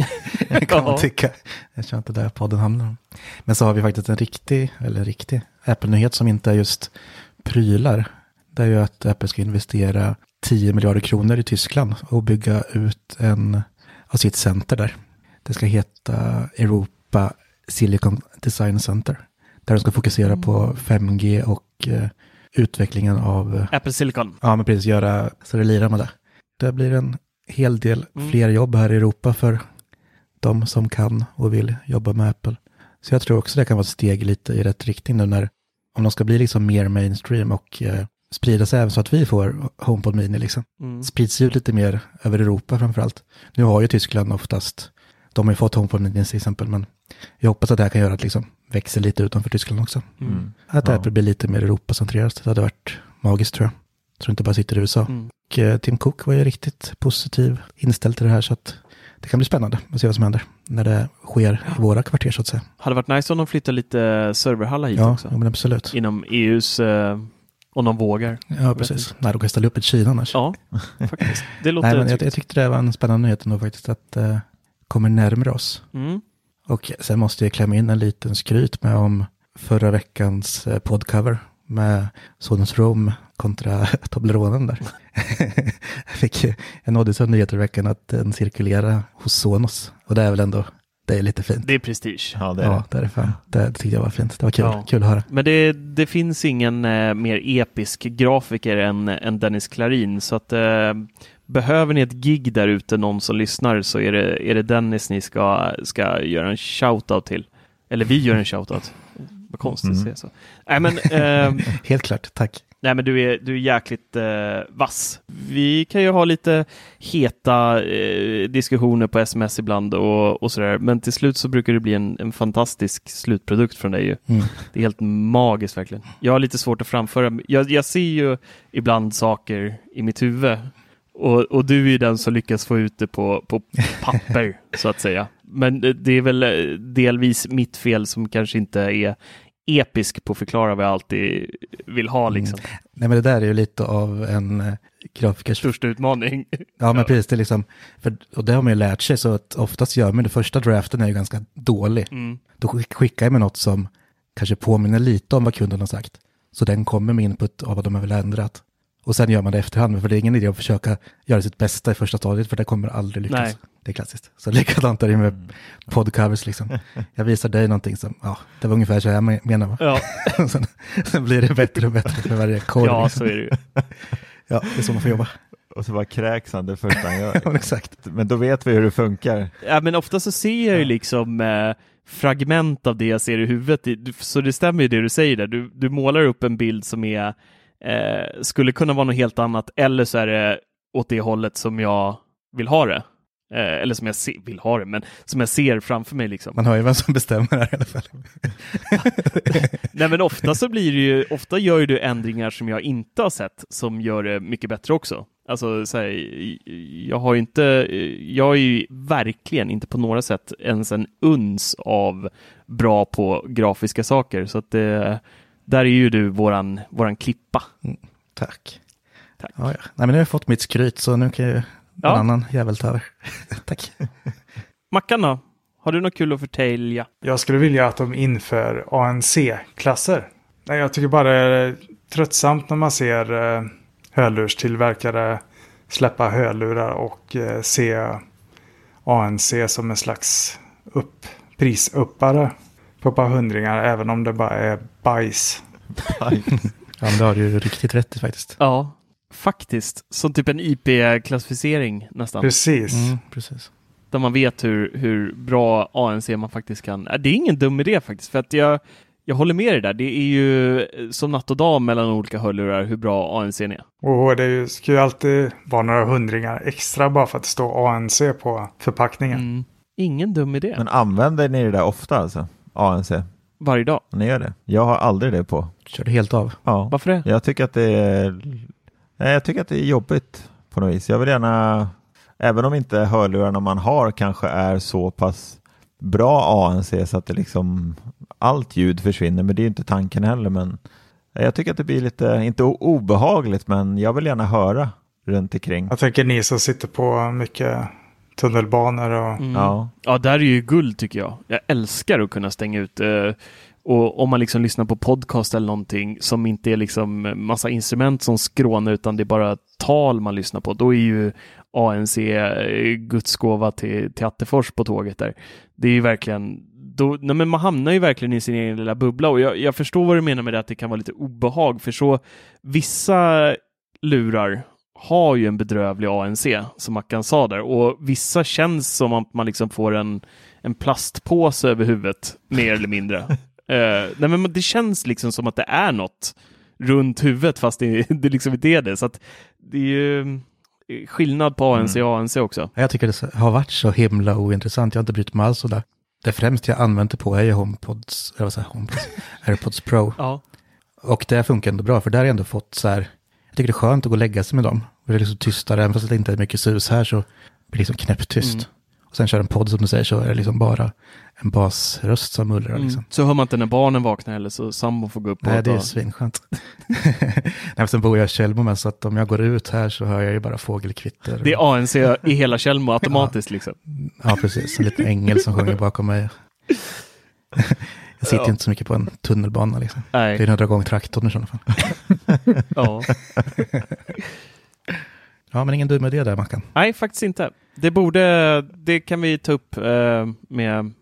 kan man tycka. Jag tror inte det är podden handlar om. Men så har vi faktiskt en riktig, eller riktig, Apple-nyhet som inte är just prylar. Det är ju att Apple ska investera 10 miljarder kronor i Tyskland och bygga ut en av sitt center där. Det ska heta Europa Silicon Design Center. Där de ska fokusera på 5G och eh, utvecklingen av eh,
Apple Silicon.
Ja, men precis. Göra så det lirar med det. Det blir en hel del
Mm.
fler jobb här i Europa för de som kan och vill jobba med Apple. Så jag tror också det kan vara ett steg lite i rätt riktning nu när, om de ska bli liksom mer mainstream och eh, sprida sig även så att vi får HomePod Mini liksom.
Mm.
Sprids ut lite mer över Europa framförallt. Nu har ju Tyskland oftast, de har ju fått HomePod Mini till exempel, men jag hoppas att det här kan göra att liksom växer lite utanför Tyskland också.
Mm.
Att
Ja.
Apple blir lite mer Europacentrerat. Det hade varit magiskt tror jag. Jag tror inte bara sitter i USA.
Mm.
Och eh, Tim Cook var ju riktigt positiv inställd till det här så att det kan bli spännande att se vad som händer när det sker i våra kvarter så att säga.
Hade varit nice om de flyttar lite serverhallar hit
Ja,
också.
ja, men absolut.
Inom EUs, eh, om de vågar.
Ja, precis. Nej, de kan ställa upp ett Kina annars.
Ja, faktiskt. Det låter
Nej, men jag, jag tyckte det var en spännande nyhet ändå faktiskt att det kommer närmare oss.
Mm.
Och sen måste jag klämma in en liten skryt med om förra veckans eh, podcover med Sonus Rome kontra Tobleronen där. jag fick ju en nåddes av nyheter i veckan att den cirkulerar hos Sonos. Och det är väl ändå, det är lite fint.
Det är prestige.
Ja, det är
ja,
det.
är det fan. Det, det tyckte jag var fint. Det var kul,
Ja.
kul att höra.
Men det, det finns ingen eh, mer episk grafiker än, än Dennis Klarin. Så att eh, behöver ni ett gig där ute, någon som lyssnar, så är det, är det Dennis ni ska, ska göra en shoutout till. Eller vi gör en shoutout. Vad konstigt att
Mm.
säga så. Nej men, eh,
Helt klart, tack.
Nej, men du är, du är jäkligt eh, vass. Vi kan ju ha lite heta eh, diskussioner på sms ibland och, och sådär, men till slut så brukar det bli en, en fantastisk slutprodukt från dig. Ju.
Mm.
Det är helt magiskt verkligen. Jag har lite svårt att framföra. Jag, jag ser ju ibland saker i mitt huvud och, och du är ju den som lyckas få ut det på, på papper, så att säga. men det är väl eh, delvis mitt fel som kanske inte är episk på att förklara vad jag alltid vill ha liksom.
Mm. Nej men det där är ju lite av en eh, grafikers...
Största utmaning.
Ja men precis, det liksom, för, och det har man ju lärt sig så att oftast gör man det första draften är ju ganska dålig.
Mm.
Då skick- skickar jag med något som kanske påminner lite om vad kunden har sagt. Så den kommer med input av vad de vill ha ändrat. Och sen gör man det efterhand, för det är ingen idé att försöka göra sitt bästa i första stadiet, för det kommer aldrig lyckas.
Nej.
Det är klassiskt. Så likadant är det med podcovers liksom. Jag visar dig någonting som, ja, det var ungefär så jag men- menar. Va?
Ja,
sen, sen blir det bättre och bättre för varje korv.
ja
liksom.
så är det ju.
ja, det är så man får jobba.
Och så bara kräks han det första han
Ja,
gör.
men exakt.
Men då vet vi hur det funkar.
Ja, men ofta så ser jag ju liksom eh, fragment av det jag ser i huvudet. Det- Så det stämmer ju det du säger där. Du, du målar upp en bild som är, eh, skulle kunna vara något helt annat eller så är det åt det hållet som jag vill ha det. Eh, eller som jag se, vill ha det, men som jag ser framför mig liksom.
Man hör ju vem som bestämmer här i alla fall.
Nej men ofta så blir det ju, ofta gör ju du ändringar som jag inte har sett som gör det mycket bättre också. Alltså så här, jag har ju inte, jag är ju verkligen inte på några sätt ens en uns av bra på grafiska saker så att det, där är ju du våran, våran klippa.
Tack.
Tack.
Ja, ja. Nej, men nu har jag fått mitt skryt så nu kan ju en
Ja.
annan jävel ta över. Tack.
Mackan då? Har du något kul att förtälja?
Jag skulle vilja att de inför ANC-klasser. Nej, jag tycker bara det är tröttsamt när man ser eh, hörlurstillverkare släppa hörlurar och eh, se ANC som en slags upp, prisuppare på ett par hundringar även om det bara är bajs.
Ja, men det har du ju riktigt rätt i faktiskt.
Ja, faktiskt. Som typ en IP-klassificering nästan.
Precis.
Mm, precis.
där man vet hur, hur bra ANC man faktiskt kan. Äh, Det är ingen dum idé faktiskt, för att jag, jag håller med dig där. Det är ju eh, som natt och dag mellan olika hörlurar hur bra ANC är.
Och det är ju- ska ju alltid vara några hundringar extra bara för att det står ANC på förpackningen.
Mm. Ingen dum idé.
Men använder ni det där ofta alltså? ANC?
Varje dag.
Ni gör det? Jag har aldrig det på.
Kör det helt av.
Ja.
Varför det?
Jag tycker att det är Nej, jag tycker att det är jobbigt på något vis. Jag vill gärna, även om inte hörlurarna man har kanske är så pass bra ANC så att det liksom allt ljud försvinner, men det är ju inte tanken heller. Men jag tycker att det blir lite, inte obehagligt, men jag vill gärna höra runt omkring.
Jag tänker ni som sitter på mycket tunnelbanor och
Mm.
Ja.
Ja, där är ju guld tycker jag. Jag älskar att kunna stänga ut eh, och om man liksom lyssnar på podcast eller någonting som inte är liksom massa instrument som skrånar utan det är bara tal man lyssnar på, då är ju ANC eh, Guds gåva till, till Attefors på tåget där. Det är ju verkligen, då, nej men man hamnar ju verkligen i sin egen lilla bubbla och jag, jag förstår vad du menar med det att det kan vara lite obehag för så vissa lurar har ju en bedrövlig ANC som Mackan sa där och vissa känns som att man liksom får en, en plastpåse över huvudet mer eller mindre. Eh, nej men det känns liksom som att det är något runt huvudet fast det, det liksom inte är det. Så att det är ju eh, skillnad på ANC och ANC också.
Jag tycker det har varit så himla ointressant. Jag har inte brytt mig alls sådär. Det främst jag använt det på är ju HomePods, eller vad säger HomePods, AirPods Pro.
Ja.
Och det funkar ändå bra, för där har jag ändå fått så här, jag tycker det är skönt att gå och lägga sig med dem. Och det är liksom tystare, även fast det inte är mycket sus här så blir det liksom knäpptyst.
Mm.
Och sen kör en podd som du säger så är det liksom bara en basröst som mullrar liksom.
Mm. Så hör man inte när barnen vaknar eller så sambon får gå upp
Nej, det är svinskönt. Nej, sen bor jag i Tjällmo med, så att om jag går ut här så hör jag ju bara fågelkvitter.
Det är ANC i hela Tjällmo automatiskt liksom.
Ja, precis. En liten ängel som sjunger bakom mig. Jag sitter
Ja.
inte så mycket på en tunnelbana liksom. Det är
Nej.
några gånger traktorn i sådana fall.
Ja.
Ja, men ingen dum idé där, Mackan.
Nej, faktiskt inte. Det borde, det kan vi ta upp eh, med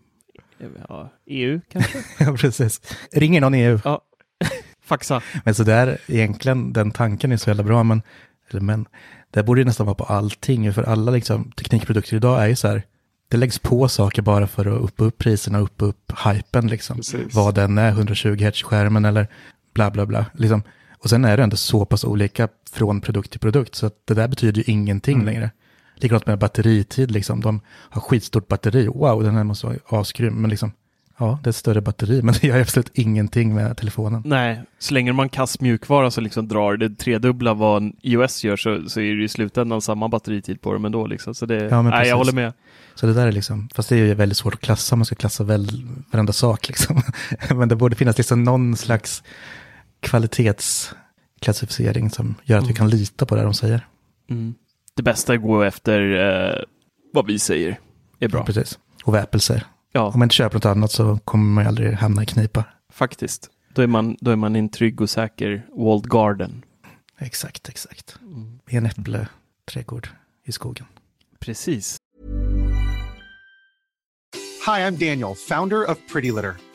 ja, EU kanske?
Ja, precis. Ringer någon EU.
Ja. Faxa.
Men så där, egentligen, den tanken är så jävla bra, men, eller men, det borde ju nästan vara på allting, för alla liksom, teknikprodukter idag är ju så här, det läggs på saker bara för att uppa upp priserna, uppa upp hypen liksom.
Precis.
Vad den är, 120 Hz-skärmen eller bla bla bla. Liksom. Och sen är det ändå så pass olika från produkt till produkt, så att det där betyder ju ingenting
Mm.
längre. Likadant med batteritid, liksom. de har skitstort batteri, wow, den här måste vara asgrym, men liksom, Ja, det är ett större batteri, men det gör absolut ingenting med telefonen.
Nej, slänger man kass mjukvara så liksom drar det tredubbla vad iOS gör så, så är det i slutändan samma batteritid på dem ändå. Liksom. Så det,
Ja, men
nej, jag håller med.
Så det där är liksom, fast det är ju väldigt svårt att klassa, man ska klassa väl varenda sak liksom. Men det borde finnas liksom någon slags kvalitetsklassificering som gör att vi
Mm.
kan lita på det de säger.
Mm. Det bästa är att gå efter eh, vad vi säger är bra.
Ja, precis. Och vad Apple säger.
Ja,
Om man inte köper något annat så kommer man aldrig hamna i knipa.
faktiskt. Då är, man, då är man i en trygg och säker walled garden.
Exakt, exakt.
Mm.
I en äppleträdgård i skogen.
Precis.
Hi, I'm Daniel, founder of Pretty Litter.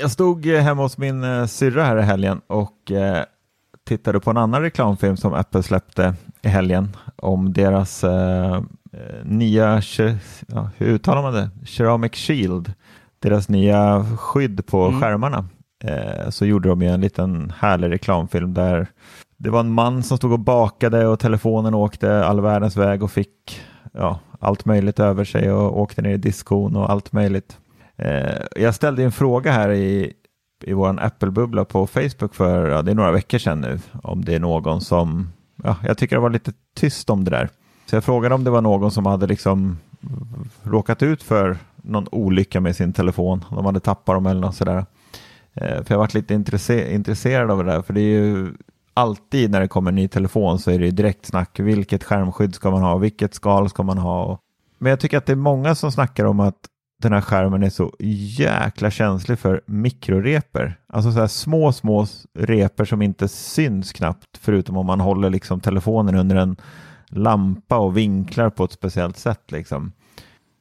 jag stod eh, hemma hos min eh, syrra här i helgen och eh, tittade på en annan reklamfilm som Apple släppte i helgen om deras eh, nya, ja, hur uttalar man det? Ceramic Shield, deras nya skydd på
Mm.
skärmarna. Eh, så gjorde de ju en liten härlig reklamfilm där det var en man som stod och bakade och telefonen åkte all världens väg och fick ja, allt möjligt över sig och åkte ner i diskon och allt möjligt. Eh, jag ställde en fråga här i, i vår Apple-bubbla på Facebook för ja, det är några veckor sedan nu om det är någon som, ja, jag tycker det var lite tyst om det där. Så jag frågade om det var någon som hade liksom råkat ut för någon olycka med sin telefon, de hade tappat dem eller något sådär. Eh, för jag varit lite intresse- intresserad av det där, för det är ju alltid när det kommer en ny telefon så är det ju direkt snack, vilket skärmskydd ska man ha, vilket skal ska man ha? Och- Men jag tycker att det är många som snackar om att den här skärmen är så jäkla känslig för mikroreper. Alltså så här små, små reper som inte syns knappt, förutom om man håller liksom telefonen under en lampa och vinklar på ett speciellt sätt. Liksom.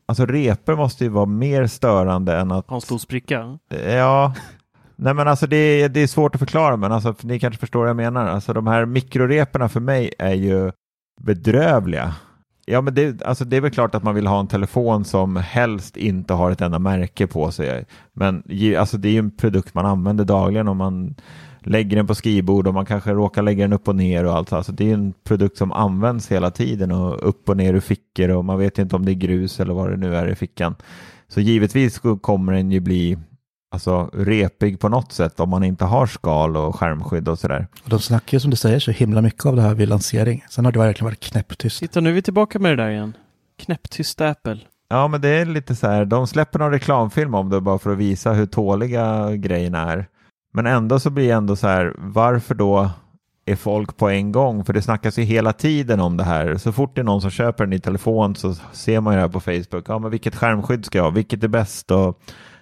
Alltså reper måste ju vara mer störande än att
Har en stor spricka?
Ja, nej men alltså det är, det är svårt att förklara men alltså ni kanske förstår vad jag menar. Alltså de här mikroreporna för mig är ju bedrövliga. Ja men det, alltså det är väl klart att man vill ha en telefon som helst inte har ett enda märke på sig. Men alltså det är ju en produkt man använder dagligen om man lägger den på skrivbord och man kanske råkar lägga den upp och ner och allt. Alltså det är en produkt som används hela tiden och upp och ner ur fickor och man vet inte om det är grus eller vad det nu är i fickan. Så givetvis kommer den ju bli alltså, repig på något sätt om man inte har skal och skärmskydd och sådär.
Och de snackar ju som du säger så himla mycket av det här vid lansering. Sen har det verkligen varit knäpptyst.
Titta, nu är vi tillbaka med det där igen. Knäpptyst Apple.
Ja, men det är lite så här, de släpper någon reklamfilm om det bara för att visa hur tåliga grejerna är. Men ändå så blir det ändå så här, varför då är folk på en gång? För det snackas ju hela tiden om det här. Så fort det är någon som köper en ny telefon så ser man ju det här på Facebook. Ja, men vilket skärmskydd ska jag ha? Vilket är bäst? Och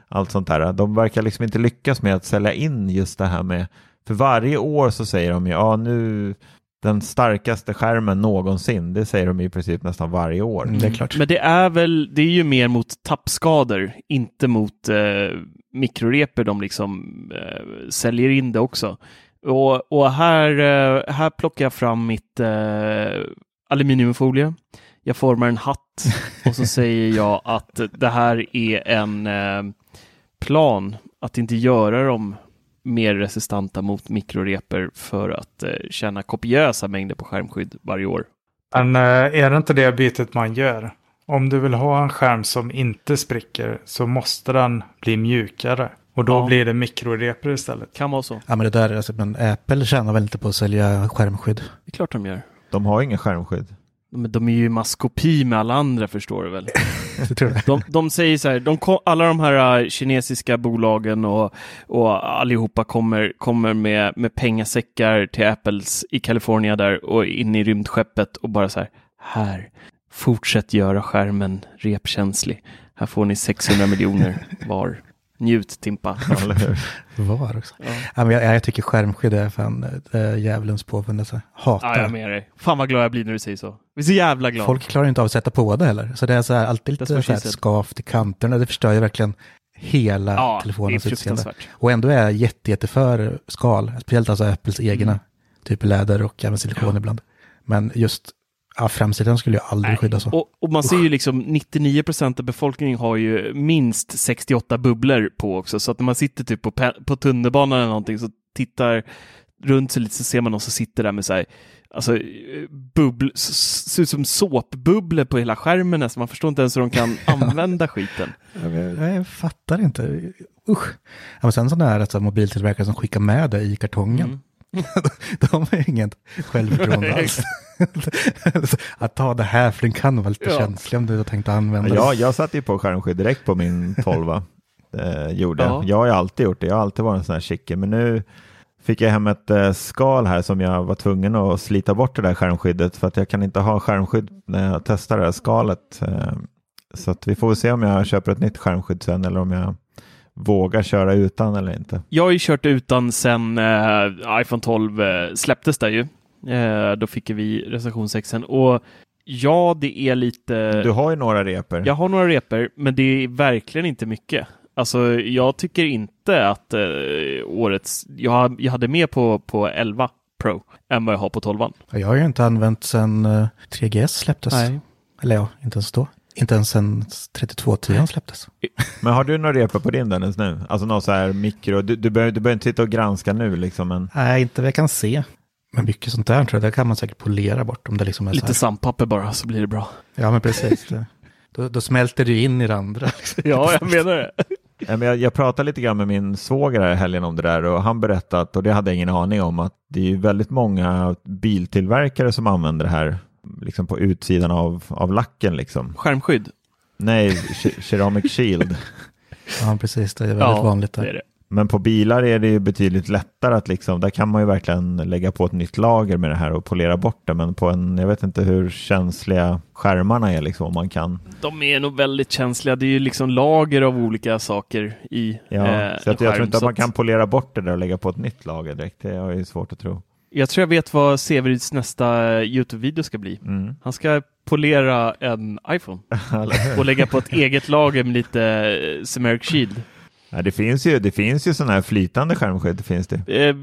allt sånt där. De verkar liksom inte lyckas med att sälja in just det här med, för varje år så säger de ju, ja nu den starkaste skärmen någonsin, det säger de i princip nästan varje år.
Mm, det är klart.
Men det är väl, det är ju mer mot tappskador, inte mot eh, mikroreper de liksom eh, säljer in det också. Och, och här, eh, här plockar jag fram mitt eh, aluminiumfolie. Jag formar en hatt och så säger jag att det här är en eh, plan att inte göra dem mer resistenta mot mikroreper för att eh, tjäna kopiösa mängder på skärmskydd varje år.
Men eh, är det inte det bytet man gör? Om du vill ha en skärm som inte spricker så måste den bli mjukare. Och då
Ja.
blir det mikroreper istället.
Kan vara så.
Ja men det där, alltså, men Apple tjänar väl inte på att sälja skärmskydd.
Det är klart de gör.
De har ingen skärmskydd.
Men de är ju maskopi med alla andra förstår du väl. De, de säger så här, de, alla de här äh, kinesiska bolagen och, och allihopa kommer, kommer med, med pengasäckar till Apples i Kalifornien där och in i rymdskeppet och bara så här, här, fortsätt göra skärmen repkänslig. Här får ni 600 miljoner var. Njut Timpa.
Var också. Ja. men jag, jag tycker skärmskydd är fan djävulens påfund. Alltså. Hatar
Ja, jag med dig. Fan vad glad jag blir när du säger så. Jag är så jävla glad.
Folk klarar inte av att sätta på det heller. Så det är så här, alltid lite så här skavt i kanterna. Det förstör ju verkligen hela
ja,
telefonens utseende. Och ändå är jag jätte, jätte för skal. Speciellt alltså Apples egna. Typ läder och även silikon ibland. Men just ja, framsidan skulle jag aldrig
Nej.
skydda så.
Och, och man ser ju liksom 99 procent av befolkningen har ju minst 68 bubblor på också. Så att när man sitter typ på, på tunnelbanan eller någonting så tittar runt sig lite så ser man någon som sitter där med så här, alltså bubbl, ser ut som såpbubblor på hela skärmen nästan. Man förstår inte ens hur de kan använda skiten.
Jag, jag, jag fattar inte. Usch. Ja, men sen sådana här alltså, mobiltillverkare som skickar med det i kartongen.
Mm.
De har ju inget självförtroende alls. att ta det här, för den kan vara lite
Ja.
känslig om du har tänkt att använda
Ja, jag satte ju på skärmskydd direkt på min 12. Eh, gjorde
Ja.
jag. Har ju alltid gjort det. Jag har alltid varit en sån här chicke. Men nu fick jag hem ett eh, skal här som jag var tvungen att slita bort det där skärmskyddet för att jag kan inte ha skärmskydd när jag testar det här skalet. Eh, så att vi får se om jag köper ett nytt skärmskydd sen eller om jag vågar köra utan eller inte.
Jag har ju kört utan sen eh, iPhone 12 eh, släpptes där ju. Eh, då fick vi recension 6 och ja, det är lite...
Du har ju några reper.
Jag har några reper, men det är verkligen inte mycket. Alltså, jag tycker inte att eh, årets... Jag, jag hade mer på, på 11 Pro än vad jag har på 12.
Jag har ju inte använt sen eh, 3GS släpptes. Eller ja, inte ens då. Inte ens sen 3210 släpptes.
Men har du några reper på din Dennis nu? Alltså någon så här mikro, du, du, behöver, du behöver inte sitta och granska nu liksom, men
Nej, inte vad jag kan se. Men mycket sånt där tror jag, det kan man säkert polera bort om det liksom är
Lite sandpapper bara, så blir det bra.
Ja, men precis. Då, då smälter ju in i det andra. liksom.
Ja, jag menar det.
Jag, jag pratade lite grann med min svåger här i helgen om det där och han berättade, och det hade jag ingen aning om, att det är ju väldigt många biltillverkare som använder det här liksom på utsidan av, av lacken. Liksom.
Skärmskydd.
Nej, Ceramic Shield.
Ja, precis. Det är väldigt vanligt där.
det är det.
Men på bilar är det ju betydligt lättare att liksom, där kan man ju verkligen lägga på ett nytt lager med det här och polera bort det. Men på en, jag vet inte hur känsliga skärmarna är liksom om man kan.
De är nog väldigt känsliga. Det är ju liksom lager av olika saker i
Ja,
eh,
så att
en
jag tror
skärm,
inte att man kan polera bort det där och lägga på ett nytt lager direkt. Det är ju svårt att tro.
Jag tror jag vet vad Severids nästa Youtube-video ska bli.
Mm.
Han ska polera en iPhone och lägga på ett eget lager med lite eh, Semeric Shield.
Ja, det finns ju, det finns ju sådana här flytande skärmskydd. Finns det.
Eh,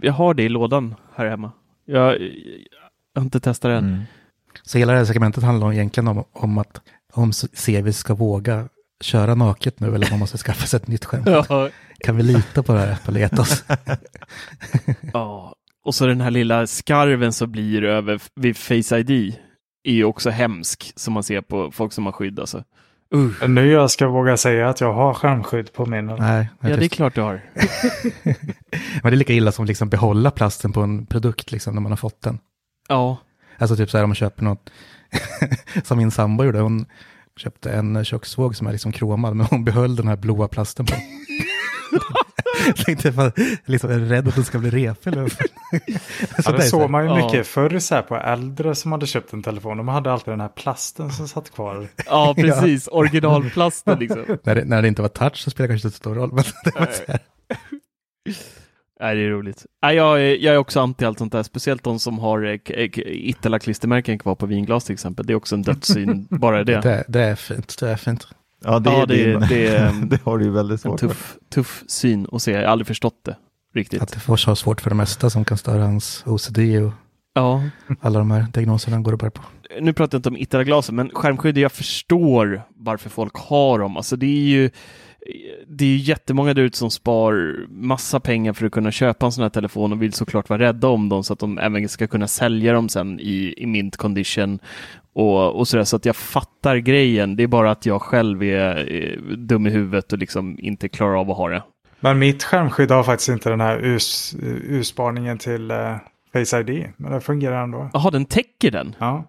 jag har det i lådan här hemma. Jag, jag har inte testat det än.
Mm.
Så hela det här segmentet handlar egentligen om, om att om Sevi ska våga köra naket nu eller om man måste skaffa sig ett nytt skämt.
Ja.
Kan vi lita på det här Apple Ethos?
ja. Och så den här lilla skarven som blir över vid Face ID är ju också hemsk som man ser på folk som har skydd alltså. Uh.
Nu jag ska våga säga att jag har skärmskydd på min.
Nej,
Ja, det är klart du har.
Men det är lika illa som liksom behålla plasten på en produkt liksom, när man har fått den.
Ja.
Alltså typ så här om man köper något, som min sambo gjorde, hon köpte en köksvåg som är liksom kromad, men hon behöll den här blåa plasten på. Jag tänkte jag liksom, är rädd att den ska bli repig? eller?
Ja, det såg man ju
Ja.
mycket förr så här på äldre som hade köpt en telefon. De hade alltid den här plasten som satt kvar.
Ja, precis. Originalplasten liksom.
När det, när det inte var touch så spelar det kanske inte så stor roll. Men det var så här.
Nej, det är roligt. Nej, jag, är, jag är också anti allt sånt där, speciellt de som har eh, k- Ittala-klistermärken kvar på vinglas till exempel. Det är också en dödssyn, bara det.
Det, det är fint, det är fint.
Ja, det,
Ja,
är
det det är-
det har du ju väldigt
En
svårt för.
tuff, tuff syn att se. Jag har aldrig förstått det riktigt.
Att det får så svårt för det mesta som kan störa hans OCD och
Ja,
alla de här diagnoserna han går och bär på.
nu pratar jag inte om Ittala-glasen, men skärmskydd, jag förstår varför folk har dem. Alltså det är ju det är ju jättemånga där ute som spar massa pengar för att kunna köpa en sån här telefon och vill såklart vara rädda om dem så att de även ska kunna sälja dem sen i, i mint condition och, och sådär. Så att jag fattar grejen. Det är bara att jag själv är, är dum i huvudet och liksom inte klarar av att ha det.
Men mitt skärmskydd har faktiskt inte den här US, urspaningen till eh, Face ID. Men det fungerar ändå.
Jaha, den täcker den?
Ja.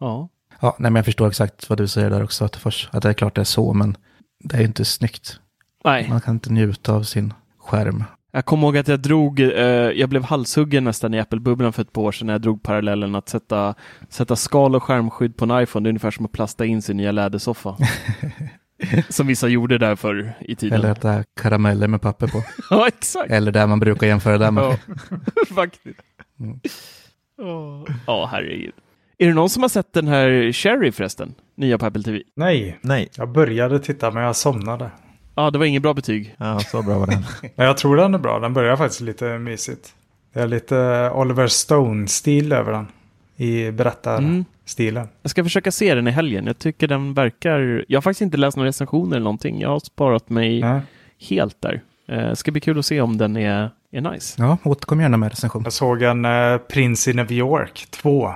Ja.
Ja, nej men jag förstår exakt vad du säger där också, att, först, att det är klart det är så, men det är ju inte snyggt.
Nej.
Man kan inte njuta av sin skärm.
Jag kommer ihåg att jag drog, eh, jag blev halshuggen nästan i Apple-bubblan för ett par år sedan när jag drog parallellen att sätta, sätta skal och skärmskydd på en iPhone. Det är ungefär som att plasta in sin nya lädersoffa. som vissa gjorde där förr i tiden.
Eller äta karameller med papper på.
ja, exakt.
Eller där man brukar jämföra det med.
Ja, faktiskt.
Mm.
Åh, Ja, herregud. Är det någon som har sett den här Cherry förresten? Nya på Apple TV?
Nej,
Nej,
jag började titta men jag somnade.
Ja, det var inget bra betyg.
ja, så bra var den.
Men jag tror den är bra. Den börjar faktiskt lite mysigt. Det är lite Oliver Stone-stil över den. I berättarstilen.
Jag ska försöka se den i helgen. Jag tycker den verkar... Jag har faktiskt inte läst några recensioner eller någonting. Jag har sparat mig
Nej.
helt där. Eh, ska bli kul att se om den är, är nice.
Ja, återkom gärna med recension.
Jag såg en eh, Prince in New York 2.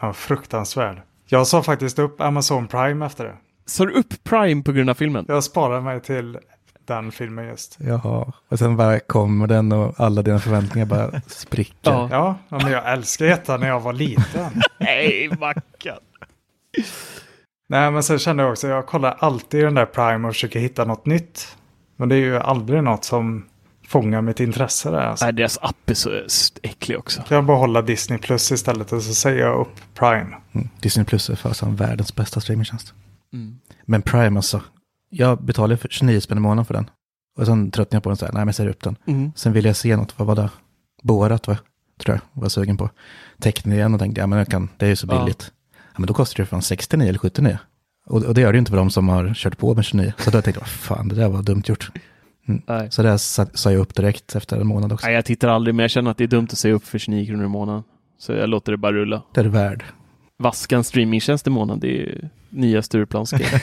Ja, fruktansvärd. Jag sa faktiskt upp Amazon Prime efter det.
Så du upp Prime på grund av filmen?
Jag sparade mig till den filmen just.
Jaha, och sen bara kommer den och alla dina förväntningar bara spricker.
Ja.
Ja, ja, men jag älskade ettan när jag var liten.
Nej, Mackan.
Nej, men sen kände jag också, jag kollar alltid i den där Prime och försöker hitta något nytt. Men det är ju aldrig något som fångar mitt intresse där. Alltså.
Nej, deras app är så äcklig också.
Kan jag bara hålla Disney Plus istället och så säger jag upp Prime.
Mm. Disney Plus är fasen världens bästa streamingtjänst.
Mm.
Men Prime alltså, jag betalar för 29 spänn i månaden för den. Och sen tröttnade jag på den så här, nej men jag säger upp den.
Mm.
Sen ville jag se något, vad var det? Borat va? Tror jag, var jag sugen på. Tecknade igen och tänkte, ja men jag kan, det är ju så
Ja.
billigt. Ja, men då kostar det fan 69 eller 79. Och, och det gör det ju inte för de som har kört på med 29. Så då tänkte jag, vad fan, det där var dumt gjort. Mm.
Nej.
Så det sa, sa jag upp direkt efter en månad också.
Nej, jag tittar aldrig, men jag känner att det är dumt att säga upp för 29 kronor i månaden. Så jag låter det bara rulla.
Det är det värd.
Vaska en streamingtjänst i månaden, det är ju nya Stureplanska.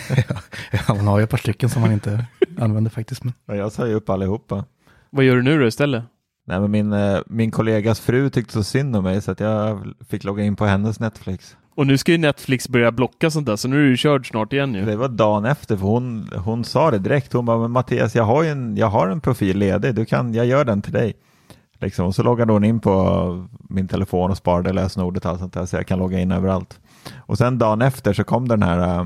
ja, man har ju ett par stycken som man inte använder faktiskt. Men...
Ja, jag sa ju upp allihopa.
Vad gör du nu då istället?
Nej, men min, eh, min kollegas fru tyckte så synd om mig så att jag fick logga in på hennes Netflix.
Och nu ska ju Netflix börja blocka sånt där, så nu är du körd snart igen ju.
Det var dagen efter, för hon, hon sa det direkt. Hon bara, men Mattias, jag har en, jag har en profil ledig, du kan, jag gör den till dig. Liksom. Och så loggade hon in på min telefon och sparade lösenordet och allt sånt där, så jag kan logga in överallt. Och sen dagen efter så kom den här äh,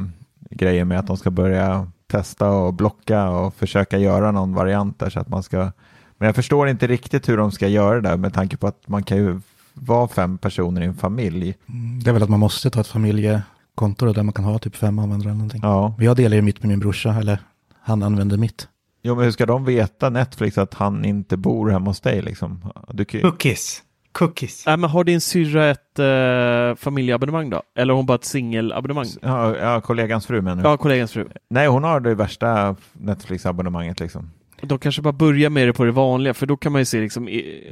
grejen med att de ska börja testa och blocka och försöka göra någon variant där så att man ska men jag förstår inte riktigt hur de ska göra det där med tanke på att man kan ju vara fem personer i en familj.
Mm, Det är väl att man måste ta ett familjekonto där man kan ha typ fem användare eller någonting.
Ja,
Jag delar ju mitt med min brorsa, eller han använder mitt.
jo, men hur ska de veta Netflix att han inte bor hemma hos dig liksom? Du kan.
Cookies. Cookies.
Nej, men har din syrra ett eh, familjeabonnemang då? Eller har hon bara ett singelabonnemang?
Ja, ja, kollegans fru menar du?
Ja, kollegans fru.
Nej, hon har det värsta Netflix-abonnemanget liksom.
De kanske bara börjar med det på det vanliga, för då kan man ju se liksom...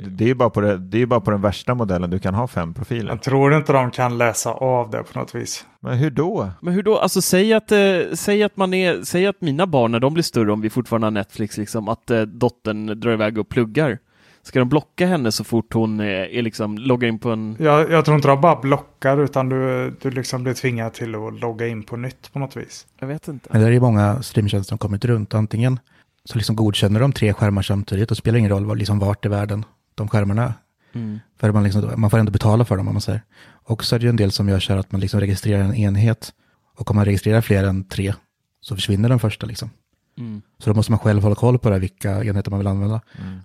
Det är ju bara på, det, det är bara på den värsta modellen du kan ha fem profiler.
Jag tror inte de kan läsa av det på något vis.
Men hur då?
Men hur då? Alltså säg att, eh, säg att man är, säg att mina barn när de blir större, om vi fortfarande har Netflix, liksom, att eh, dottern drar iväg och pluggar. Ska de blocka henne så fort hon eh, är liksom, loggar in på en...
Jag, jag tror inte de bara blockar utan du, du liksom blir tvingad till att logga in på nytt på något vis.
Jag vet inte.
Men det är ju många streamingtjänster som kommit runt. Antingen så liksom godkänner de tre skärmar samtidigt och spelar ingen roll var, liksom vart i världen de skärmarna är.
Mm.
För man, liksom, man får ändå betala för dem om man säger. Och så är det ju en del som gör så här att man liksom registrerar en enhet. Och om man registrerar fler än tre så försvinner den första liksom.
Mm.
Så då måste man själv hålla koll på det, här, vilka enheter man vill använda.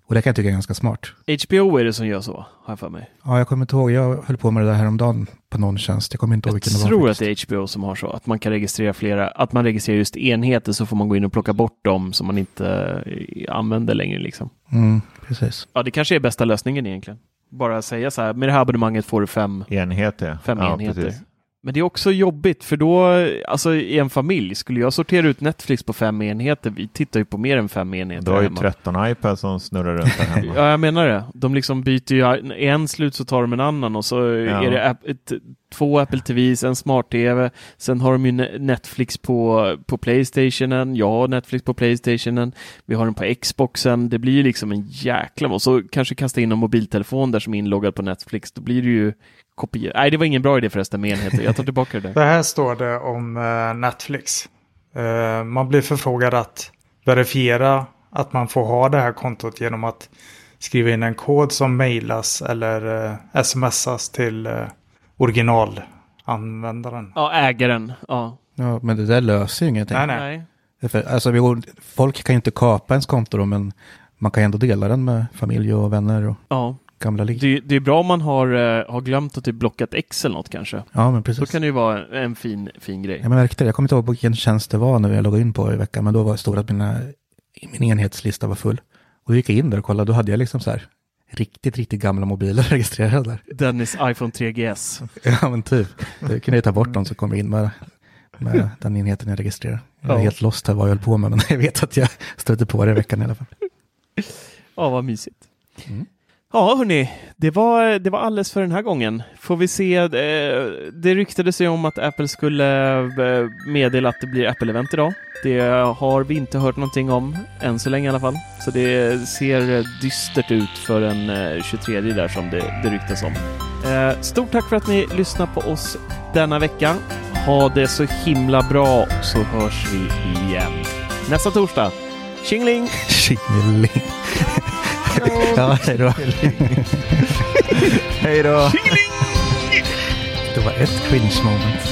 Och det kan jag tycka är ganska smart.
HBO är det som gör så, har jag för mig.
Ja, jag kommer inte ihåg, jag höll på med det där häromdagen på någon tjänst. Jag kommer inte ihåg
Jag
vilken det var.
tror att det är HBO som har så, att man kan registrera flera, att man registrerar just enheter så får man gå in och plocka bort dem som man inte eh, använder längre liksom.
Mm, precis.
Ja, det kanske är bästa lösningen egentligen. Bara säga så här, med det här abonnemanget får du fem,
Enheter?
fem
ja,
enheter.
precis.
Men det är också jobbigt, för då, alltså i en familj, skulle jag sortera ut Netflix på fem enheter, vi tittar ju på mer än fem enheter
Du har ju
hemma.
13 iPads som snurrar runt där hemma.
Ja, jag menar det. De liksom byter ju, en slut så tar de en annan och så
Ja.
är det app, ett, två Apple TVs, en smart-TV, sen har de ju Ne- Netflix på, på Playstationen, jag har Netflix på Playstationen, vi har den på Xboxen, det blir ju liksom en jäkla... Och så kanske kasta in en mobiltelefon där som är inloggad på Netflix, då blir det ju kopior. Nej, det var ingen bra idé förresten med enheter, jag tar tillbaka det där.
Det här står det om eh, Netflix. Eh, man blir förfrågad att verifiera att man får ha det här kontot genom att skriva in en kod som mejlas eller eh, smsas till eh, användaren.
Ja, ägaren. Ja.
Ja, men det där löser ju ingenting.
Nej, nej.
För, alltså, folk kan ju inte kapa ens konto då, men man kan ju ändå dela den med familj och vänner och
Ja.
Gamla ligg.
Det, det är bra om man har, eh, har glömt att typ blocka ett ex eller något kanske.
Ja, men
Då
precis.
kan det ju vara en fin, fin grej.
Ja, men märkte det. Jag kommer inte ihåg vilken tjänst det var när jag loggade in på i veckan, men då var det stod att mina, min enhetslista var full. Och då gick jag in där och kollade, då hade jag liksom så här riktigt, riktigt gamla mobiler registrerade där.
Dennis iPhone 3GS.
Ja, men typ. Då kunde jag ta bort dem så kommer jag in med, med den enheten jag registrerar. Jag är
Ja.
helt lost här vad jag höll på med, men jag vet att jag stötte på det i veckan i alla fall.
Ja, vad mysigt.
Mm.
Ja, hörni, det var, det var alldeles för den här gången. Får vi se, eh, det ryktades ju om att Apple skulle eh, meddela att det blir Apple-event idag. Det har vi inte hört någonting om, än så länge i alla fall. Så det ser dystert ut för den 23 eh, där som det, det ryktas om. Stort tack för att ni lyssnar på oss denna vecka. Ha det så himla bra så hörs vi igen nästa torsdag. Tjingeling!
Tjingeling ja, hej då.
Hej då!
Det var ett cringe moment.